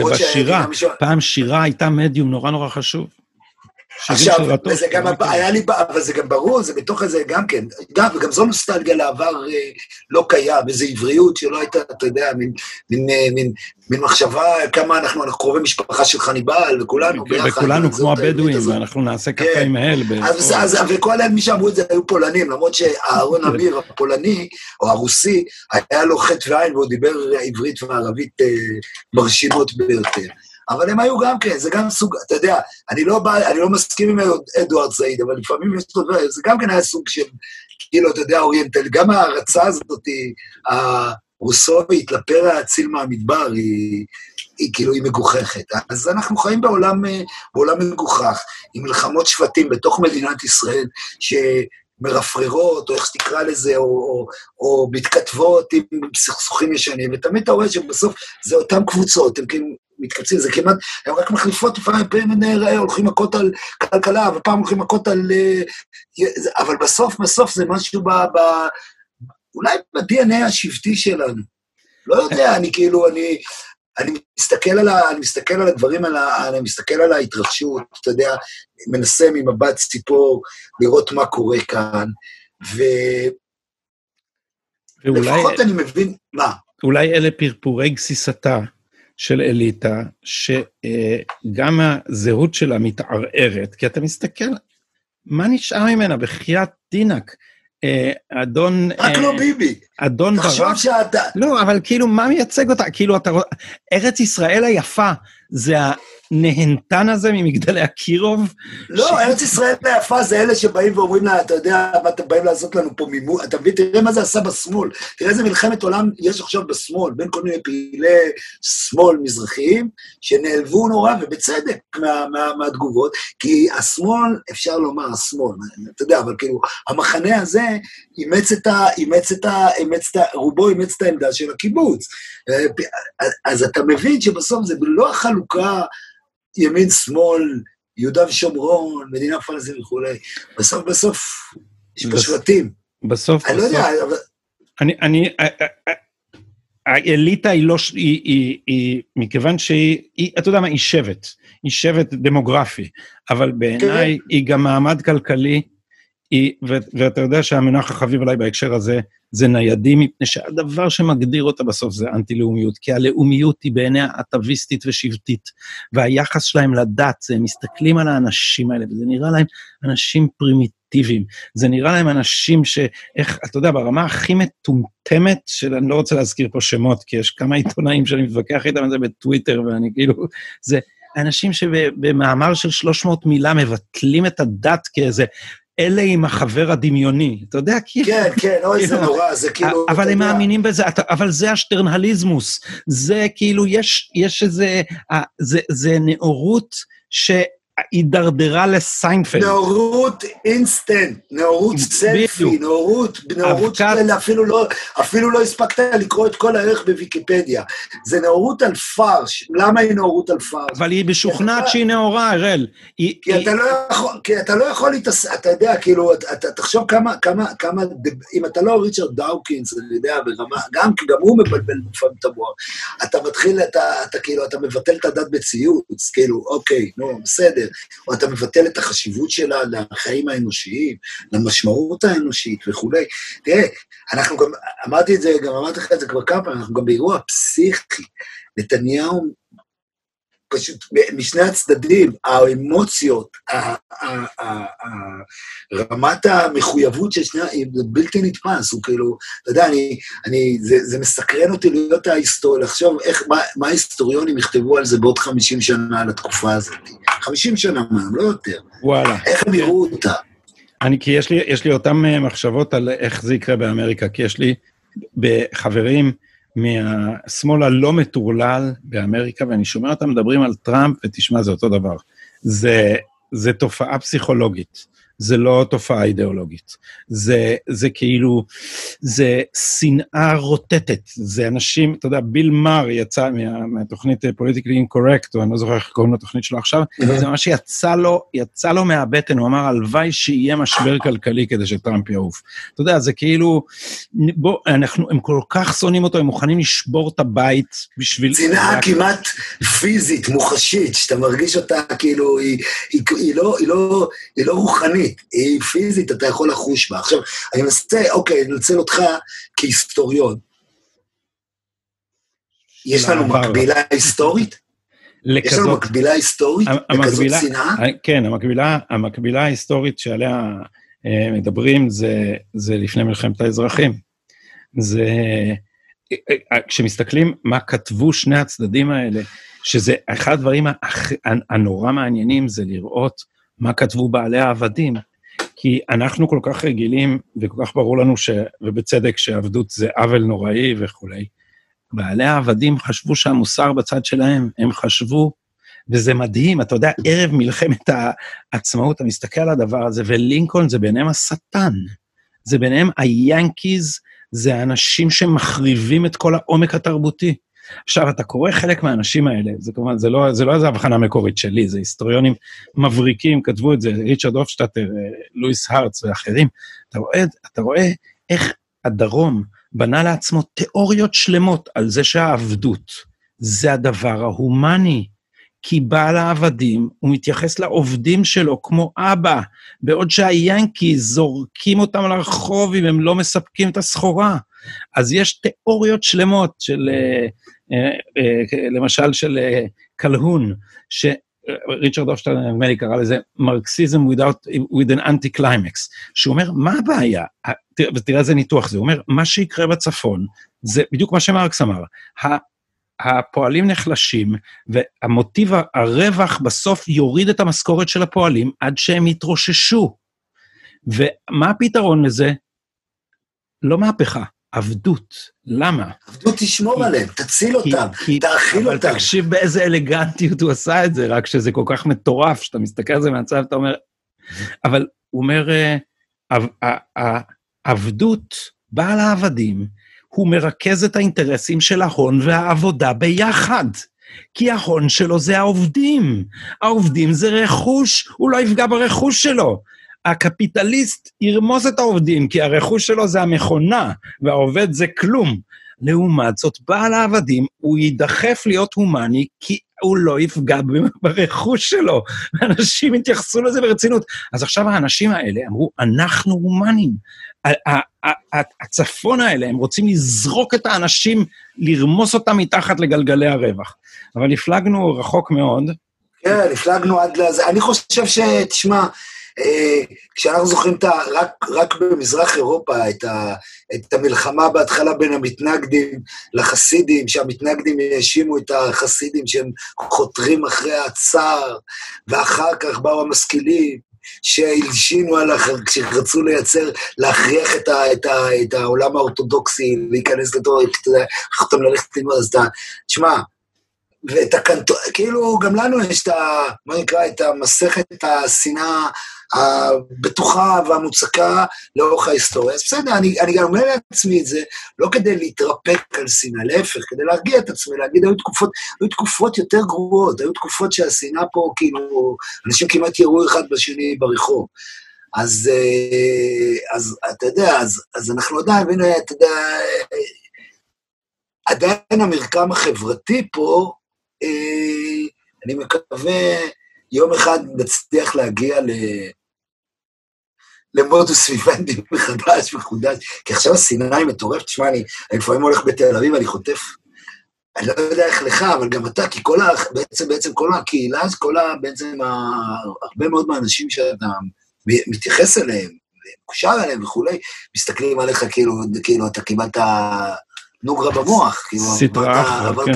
ובשירה, פעם שירה הייתה מדיום נורא נורא חשוב. עכשיו, וזה גם, היה לי, אבל זה גם ברור, זה בתוך איזה, גם כן, גם, וגם זו נוסטלגיה לעבר אה, לא קיים, איזו עבריות שלא הייתה, אתה יודע, מין, מין, אה, מין, מין מחשבה כמה אנחנו, אנחנו קרובי משפחה של חניבל, וכולנו ביחד. וכולנו כמו הבדואים, ואנחנו נעשה ככה עם האל. אז, אז, וכל אלה, מי שאמרו את זה היו פולנים, למרות שאהרון אמיר הפולני, או הרוסי, היה לו חטא ועין, והוא דיבר עברית וערבית אה, מרשימות ביותר. אבל הם היו גם כן, זה גם סוג, אתה יודע, אני לא, בא, אני לא מסכים עם אדוארד סעיד, אבל לפעמים יש לו דברים, זה גם כן היה סוג של, כאילו, אתה יודע, אוריינטל, גם ההערצה הזאת, הרוסובית לפרא האציל מהמדבר, היא, היא כאילו, היא מגוחכת. אז אנחנו חיים בעולם, בעולם מגוחך, עם מלחמות שבטים בתוך מדינת ישראל, ש... מרפררות, או איך שתקרא לזה, או, או, או מתכתבות עם סכסוכים ישנים, ותמיד אתה רואה שבסוף זה אותן קבוצות, הם כאילו מתקבצים, זה כמעט, הן רק מחליפות לפעמים, פעמים הולכים מכות על כלכלה, ופעם הולכים מכות על... אה, אבל בסוף, בסוף זה משהו ב... ב אולי ב-DNA השבטי שלנו. לא יודע, אני כאילו, אני... אני מסתכל על, ה, אני מסתכל על הדברים, על ה, אני מסתכל על ההתרחשות, אתה יודע, מנסה ממבט ציפור לראות מה קורה כאן, ו... ואולי... לפחות אני מבין, מה? אולי אלה פרפורי גסיסתה של אליטה, שגם הזהות שלה מתערערת, כי אתה מסתכל, מה נשאר ממנה? בחייאת דינק. אה, אדון... רק לא אה, ביבי. אדון ברק... תחשוב שאתה... לא, אבל כאילו, מה מייצג אותה? כאילו, אתה... ארץ ישראל היפה זה הנהנתן הזה ממגדלי אקירוב? לא, ש... ארץ ישראל היפה זה אלה שבאים ואומרים לה, אתה יודע מה אתם באים לעשות לנו פה מימון, אתה מבין? תראה מה זה עשה בשמאל. תראה איזה מלחמת עולם יש עכשיו בשמאל, בין כל מיני פעילי שמאל מזרחיים, שנעלבו נורא, ובצדק, מה, מה, מהתגובות, כי השמאל, אפשר לומר השמאל, אתה יודע, אבל כאילו, המחנה הזה אימץ את ה... אימץ את ה... אימץ את. רובו אימץ את העמדה של הקיבוץ. אה, אז אתה מבין שבסוף זה לא החלוקה ימין, שמאל, יהודה ושומרון, מדינה פלסטינית וכולי. בסוף, בסוף, יש פה שבטים. בסוף, אני לא יודע, אבל... אני, אני, האליטה היא לא, היא, היא, היא, מכיוון שהיא, היא, אתה יודע מה, היא שבט, היא שבט דמוגרפי, אבל בעיניי כן. היא גם מעמד כלכלי, היא, ו, ואתה יודע שהמונח החביב עליי בהקשר הזה, זה ניידים, מפני שהדבר שמגדיר אותה בסוף זה אנטי-לאומיות, כי הלאומיות היא בעיניה אטביסטית ושבטית, והיחס שלהם לדת, זה הם מסתכלים על האנשים האלה, וזה נראה להם אנשים פרימיטיביים, זה נראה להם אנשים שאיך, אתה יודע, ברמה הכי מטומטמת, של, אני לא רוצה להזכיר פה שמות, כי יש כמה עיתונאים שאני מתווכח איתם על זה בטוויטר, ואני כאילו, זה... אנשים שבמאמר של 300 מילה מבטלים את הדת כאיזה אלה עם החבר הדמיוני, אתה יודע, כאילו... כן, כן, אוי, זה נורא, זה כאילו... אבל הם מאמינים בזה, אבל זה הפטרנליזמוס. זה כאילו, יש איזה... זה נאורות ש... הידרדרה לסיינפלד. נאורות אינסטנט, נאורות סלפי, נאורות, נאורות של אפילו לא, אפילו לא הספקת לקרוא את כל הערך בוויקיפדיה. זה נאורות על פרש. למה היא נאורות על פרש? אבל היא משוכנעת שהיא נאורה, אראל. כי אתה לא יכול, כי אתה לא יכול להתעסק, אתה יודע, כאילו, אתה תחשוב כמה, כמה, כמה, אם אתה לא ריצ'רד דאוקינס, אני יודע, ברמה, גם, גם הוא מבלבל לפעמים את המוח. אתה מתחיל, אתה כאילו, אתה מבטל את הדת בציוץ, כאילו, אוקיי, נו, בסדר. או אתה מבטל את החשיבות שלה לחיים האנושיים, למשמעות האנושית וכולי. תראה, אנחנו גם, אמרתי את זה, גם אמרתי לך את זה כבר כמה פעמים, אנחנו גם באירוע פסיכי. נתניהו פשוט משני הצדדים, האמוציות, רמת המחויבות של שני, זה בלתי נתפס, הוא כאילו, אתה יודע, אני, אני, זה, זה מסקרן אותי להיות ההיסטוריה, לחשוב איך, מה, מה ההיסטוריונים יכתבו על זה בעוד 50 שנה על התקופה הזאת. 50 שנה מה, לא יותר. וואלה. איך הם יראו אותה. אני, כי יש לי, יש לי אותן אה, מחשבות על איך זה יקרה באמריקה, כי יש לי חברים מהשמאל הלא מטורלל באמריקה, ואני שומע אותם מדברים על טראמפ, ותשמע, זה אותו דבר. זה, זה תופעה פסיכולוגית. זה לא תופעה אידיאולוגית. זה, זה כאילו, זה שנאה רוטטת. זה אנשים, אתה יודע, ביל מאר יצא מה, מהתוכנית פוליטיקלי אינקורקט, או אני לא זוכר איך קוראים לתוכנית שלו עכשיו, זה ממש יצא לו, יצא לו מהבטן, הוא אמר, הלוואי שיהיה משבר כלכלי כדי שטראמפ יעוף. אתה יודע, זה כאילו, בוא, אנחנו, הם כל כך שונאים אותו, הם מוכנים לשבור את הבית בשביל... שנאה כמעט פיזית, מוחשית, שאתה מרגיש אותה כאילו, היא, היא, היא, לא, היא, לא, היא לא רוחנית. פיזית, היא פיזית, אתה יכול לחוש בה. עכשיו, אני מנסה, אוקיי, אני אנצל אותך כהיסטוריון. יש לנו מקבילה היסטורית? לכזאת... יש לנו מקבילה היסטורית? לכזאת שנאה? כן, המקבילה, המקבילה ההיסטורית שעליה אה, מדברים זה, זה לפני מלחמת האזרחים. זה... אה, אה, כשמסתכלים מה כתבו שני הצדדים האלה, שזה אחד הדברים הנורא מעניינים זה לראות מה כתבו בעלי העבדים, כי אנחנו כל כך רגילים, וכל כך ברור לנו, ש... ובצדק, שעבדות זה עוול נוראי וכולי. בעלי העבדים חשבו שהמוסר בצד שלהם, הם חשבו, וזה מדהים, אתה יודע, ערב מלחמת העצמאות, אתה מסתכל על הדבר הזה, ולינקולן זה ביניהם השטן. זה ביניהם היאנקיז, זה האנשים שמחריבים את כל העומק התרבותי. עכשיו, אתה קורא חלק מהאנשים האלה, זה כמובן, זה לא, זה לא איזו הבחנה מקורית שלי, זה היסטוריונים מבריקים, כתבו את זה, ריצ'רד הופשטאטר, אה, לואיס הארץ ואחרים. אתה רואה, אתה רואה איך הדרום בנה לעצמו תיאוריות שלמות על זה שהעבדות זה הדבר ההומני. כי בעל העבדים, הוא מתייחס לעובדים שלו כמו אבא, בעוד שהיאנקי זורקים אותם לרחוב אם הם לא מספקים את הסחורה. אז יש תיאוריות שלמות של, אה, למשל של קלהון, שריצ'רד אופשטיין, נדמה לי, קרא לזה מרקסיזם without, with an anti-climax, שהוא אומר, מה הבעיה? ותראה איזה ניתוח זה, הוא אומר, מה שיקרה בצפון, זה בדיוק מה שמרקס אמר, הפועלים נחלשים, והמוטיב הרווח בסוף יוריד את המשכורת של הפועלים עד שהם יתרוששו. ומה הפתרון לזה? לא מהפכה, עבדות. למה? עבדות תשמור עליהם, תציל אותם, תאכיל אותם. אבל תקשיב באיזה אלגנטיות הוא עשה את זה, רק שזה כל כך מטורף, שאתה מסתכל על זה מהצד, אתה אומר... אבל הוא אומר, אה, עבדות, בעל העבדים, הוא מרכז את האינטרסים של ההון והעבודה ביחד. כי ההון שלו זה העובדים. העובדים זה רכוש, הוא לא יפגע ברכוש שלו. הקפיטליסט ירמוס את העובדים, כי הרכוש שלו זה המכונה, והעובד זה כלום. לעומת זאת, בעל העבדים, הוא יידחף להיות הומני, כי הוא לא יפגע ברכוש שלו. אנשים יתייחסו לזה ברצינות. אז עכשיו האנשים האלה אמרו, אנחנו הומנים. הצפון האלה, הם רוצים לזרוק את האנשים, לרמוס אותם מתחת לגלגלי הרווח. אבל הפלגנו רחוק מאוד. כן, הפלגנו עד לזה. אני חושב ש... תשמע, כשאנחנו זוכרים את ה, רק, רק במזרח אירופה את, ה, את המלחמה בהתחלה בין המתנגדים לחסידים, שהמתנגדים האשימו את החסידים שהם חותרים אחרי הצער, ואחר כך באו המשכילים, שהלשינו על, אחר, כשרצו לייצר, להכריח את, ה, את, ה, את העולם האורתודוקסי להיכנס לתור, אתה יודע, אותם ללכת ללמוד, אז אתה, תשמע, ואת הקנטו... כאילו, גם לנו יש את ה... מה נקרא? את המסכת השנאה הבטוחה והמוצקה לאורך ההיסטוריה. אז בסדר, אני, אני גם אומר לעצמי את זה, לא כדי להתרפק על שנאה, להפך, כדי להרגיע את עצמי, להגיד, היו תקופות, היו תקופות יותר גרועות, היו תקופות שהשנאה פה, כאילו, אנשים כמעט יראו אחד בשני ברחוב. אז, אה, אז אתה יודע, אז, אז אנחנו עדיין, והנה, אתה יודע, עדיין המרקם החברתי פה, אה, אני מקווה יום אחד נצליח להגיע ל... למודוס ויוונדי מחדש, מחודש, כי עכשיו השנאה היא מטורפת, תשמע, אני, אני לפעמים הולך בתל אביב, אני חוטף, אני לא יודע איך לך, אבל גם אתה, כי כל ה... בעצם, בעצם כל הקהילה, כל ה... בעצם ה... הרבה מאוד מהאנשים שאתה מתייחס אליהם, מקושר אליהם וכולי, מסתכלים עליך כאילו, כאילו אתה קיבלת נוגרה במוח, כאילו, סטרה אחת, כן.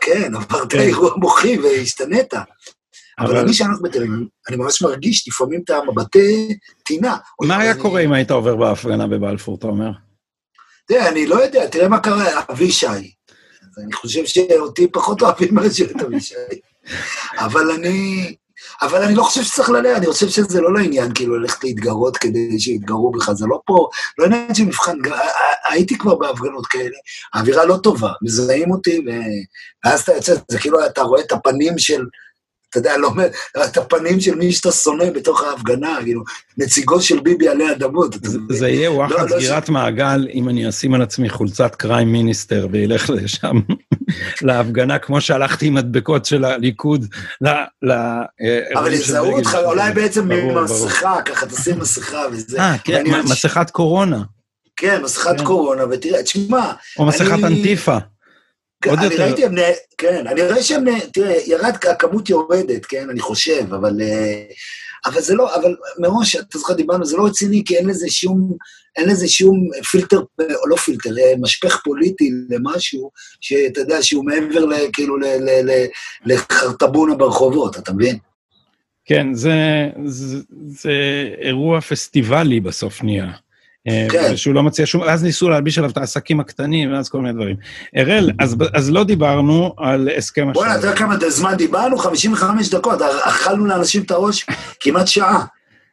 כן, עברת כן. אירוע מוחי והשתנית. אבל אני בתל אביב, אני ממש מרגיש לפעמים את המבטי טינה. מה היה קורה אם היית עובר בהפגנה בבלפור, אתה אומר? תראה, אני לא יודע, תראה מה קרה, אבישי. אני חושב שאותי פחות אוהבים מאשר את אבישי. אבל אני... אבל אני לא חושב שצריך ללכת, אני חושב שזה לא לעניין, כאילו, ללכת להתגרות כדי שיתגרו בך, זה לא פה, לא עניין של מבחן, הייתי כבר בהפגנות כאלה, האווירה לא טובה, מזהים אותי, ואז אתה יוצא, זה כאילו, אתה רואה את הפנים של אתה יודע, לא, את הפנים של מי שאתה שונא בתוך ההפגנה, כאילו, נציגו של ביבי עלי אדמות. זה, יהיה וואחד לא, לא סגירת. מעגל אם אני אשים על עצמי חולצת קריים מיניסטר ואלך לשם, להפגנה, כמו שהלכתי עם מדבקות של הליכוד, ל... ל אבל יזהו אותך, אולי בעצם ממסכה, ככה תשים מסכה וזה. אה, כן, מסכת קורונה. כן, מסכת כן. קורונה, ותראה, תשמע... או מסכת אנטיפה. עוד אני יותר. ראיתי, כן, אני רואה שהם, תראה, ירד, הכמות יורדת, כן, אני חושב, אבל, אה, אבל זה לא, אבל מראש, אתה זוכר, דיברנו, זה לא רציני, כי אין לזה שום, אין לזה שום פילטר, או לא פילטר, אה, משפך פוליטי למשהו, שאתה יודע, שהוא מעבר, כאילו, לחרטבונה ברחובות, אתה מבין? כן, זה, זה, זה אירוע פסטיבלי בסוף נהיה. אה, כן. שהוא לא מציע שום... אז ניסו להלביש עליו את העסקים הקטנים, ואז כל מיני דברים. אראל, אז, אז לא דיברנו על הסכם השלום. בוא'נה, אתה יודע כמה זמן דיברנו? 55 דקות, אכלנו לאנשים את הראש כמעט שעה.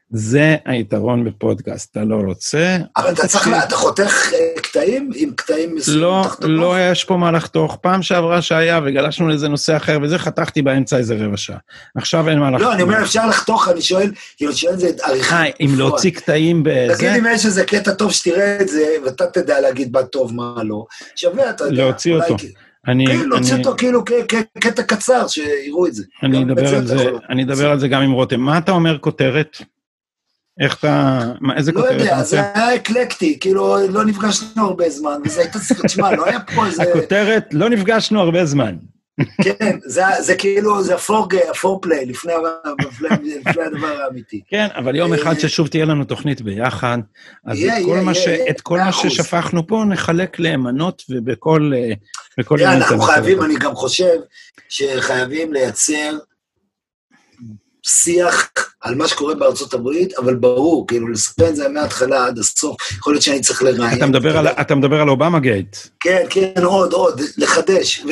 זה היתרון בפודקאסט, אתה לא רוצה... אבל אתה צריך, אתה חותך אה, קטעים עם קטעים מסוימים לא, לא יש פה מה לחתוך. פעם שעברה שהיה וגלשנו לאיזה נושא אחר, וזה חתכתי באמצע איזה רבע שעה. עכשיו אין מה לחתוך. לא, אני אומר, אפשר לחתוך, אני שואל, כאילו, שואל את זה עריכה. אה, אם להוציא קטעים בזה... תגיד אם יש איזה קטע טוב שתראה את זה, ואתה תדע להגיד מה טוב, מה לא. שווה, אתה יודע. להוציא אותו. אני... כן, להוציא אותו כאילו כקטע קצר, שיראו את זה. אני אדבר על זה, אני אדבר על זה גם עם רותם. מה אתה אומר כותרת? איך אתה, מה, איזה לא כותרת? לא יודע, זה היה אקלקטי, כאילו, לא נפגשנו הרבה זמן, וזה הייתה שיחה, תשמע, לא היה פה איזה... הכותרת, לא נפגשנו הרבה זמן. כן, זה, זה כאילו, זה הפורפליי, לפני, לפני הדבר האמיתי. כן, אבל יום אחד אה, ששוב תהיה לנו תוכנית ביחד, אז יהיה, את כל, יהיה, מה, ש, יהיה, את כל מה ששפכנו פה נחלק למנות ובכל... אה, בכל תראה, אנחנו חייבים, אני גם חושב שחייבים לייצר שיח על מה שקורה בארצות הברית, אבל ברור, כאילו, לספר את זה מההתחלה עד הסוף, יכול להיות שאני צריך לראיין. אתה מדבר, על, אתה מדבר על אובמה גייט. כן, כן, עוד, עוד, לחדש,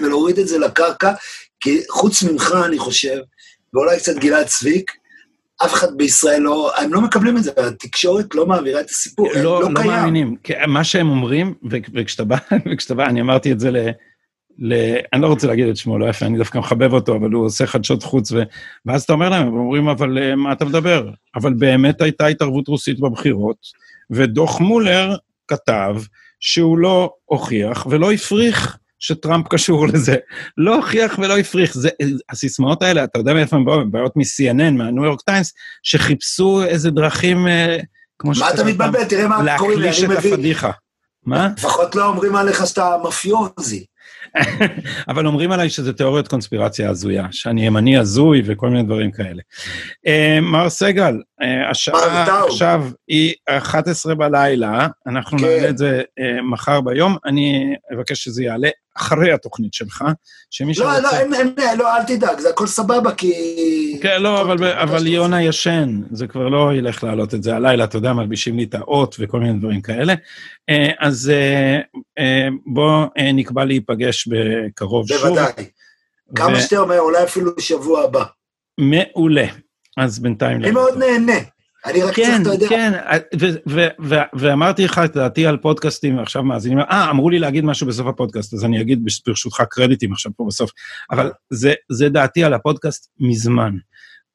ולהוריד את זה לקרקע, כי חוץ ממך, אני חושב, ואולי קצת גלעד צביק, אף אחד בישראל לא, הם לא מקבלים את זה, התקשורת לא מעבירה את הסיפור, לא, לא, לא קיים. לא מאמינים, מה שהם אומרים, וכשאתה בא, וכשאתה בא, אני אמרתי את זה ל... ל... אני לא רוצה להגיד את שמו, לא יפה, אני דווקא מחבב אותו, אבל הוא עושה חדשות חוץ, ו... ואז אתה אומר להם, הם אומרים, אבל אה, מה אתה מדבר? אבל באמת הייתה התערבות רוסית בבחירות, ודוח מולר כתב שהוא לא הוכיח ולא הפריך שטראמפ קשור לזה. לא הוכיח ולא הפריך. זה, הסיסמאות האלה, אתה יודע מאיפה הן באות? הן באות מ-CNN, מהניו יורק טיימס, שחיפשו איזה דרכים, אה, כמו ש... מה אתה מתבלבל? תראה מה קוראים לי, אני מבין. להקליש את הפדיחה. מה? לפחות לא אומרים עליך שאתה מפיוזי. אבל אומרים עליי שזה תיאוריות קונספירציה הזויה, שאני ימני הזוי וכל מיני דברים כאלה. Uh, מר סגל, השעה עכשיו היא 11 בלילה, אנחנו כן. נעלה את זה uh, מחר ביום, אני אבקש שזה יעלה אחרי התוכנית שלך, שמי לא, לא שרוצה... לא, אין, אין, לא, אל תדאג, זה הכל סבבה, כי... כן, לא, אבל, אבל יונה ישן, זה כבר לא ילך להעלות את זה הלילה, אתה יודע, מלבישים לי את האות וכל מיני דברים כאלה. אה, אז אה, אה, בוא נקבע להיפגש בקרוב שוב. בוודאי. כמה שאתה אומר, אולי אפילו בשבוע הבא. מעולה. אז בינתיים... אני מאוד נהנה. אני רק כן, אתה יודע... כן, כן, ואמרתי לך את דעתי על פודקאסטים, ועכשיו מאזינים, אה, אמרו לי להגיד משהו בסוף הפודקאסט, אז אני אגיד ברשותך קרדיטים עכשיו פה בסוף, אבל זה, זה דעתי על הפודקאסט מזמן.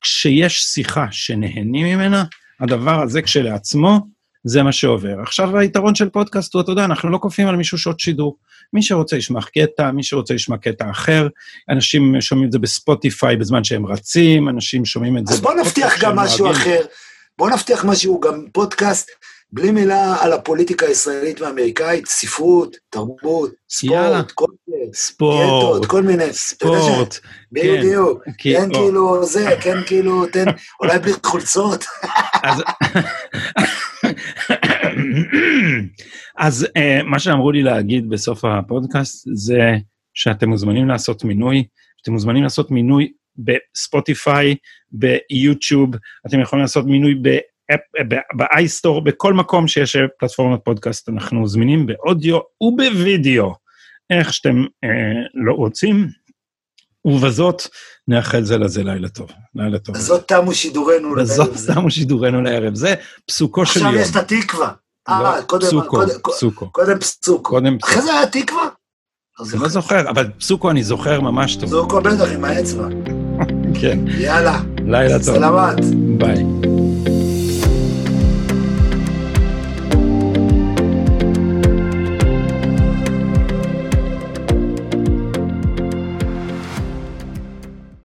כשיש שיחה שנהנים ממנה, הדבר הזה כשלעצמו, זה מה שעובר. עכשיו היתרון של פודקאסט הוא, אתה יודע, אנחנו לא כופים על מישהו שעות שידור. מי שרוצה ישמע קטע, מי שרוצה ישמע קטע אחר, אנשים שומעים את זה בספוטיפיי בזמן שהם רצים, אנשים שומעים את זה... אז בוא נבטיח גם משהו אחר. בואו נבטיח משהו, גם פודקאסט, בלי מילה על הפוליטיקה הישראלית והאמריקאית, ספרות, תרבות, ספורט, כל מיני, ספורט, כל מיני. ספורט, כן. בדיוק, כן כאילו זה, כן כאילו, תן, אולי בלי חולצות. אז אה, מה שאמרו לי להגיד בסוף הפודקאסט זה שאתם מוזמנים לעשות מינוי, אתם מוזמנים לעשות מינוי בספוטיפיי, ביוטיוב, אתם יכולים לעשות מינוי באייסטור, בכל מקום שיש פלטפורמת פודקאסט, אנחנו זמינים באודיו ובווידאו, איך שאתם אה, לא רוצים. ובזאת נאחל זה לזה לילה טוב. לילה טוב. בזאת תמו שידורנו לערב. בזאת תמו שידורנו לערב. זה פסוקו של יום. עכשיו יש את התקווה. אה, לא, קודם, פסוקו, פסוקו. קודם פסוקו. קודם פסוקו. אחרי זה היה תקווה? אני לא זוכר, אבל פסוקו אני זוכר ממש טוב. פסוקו בטח עם האצבע. כן. יאללה. לילה טוב. סלמת. ביי.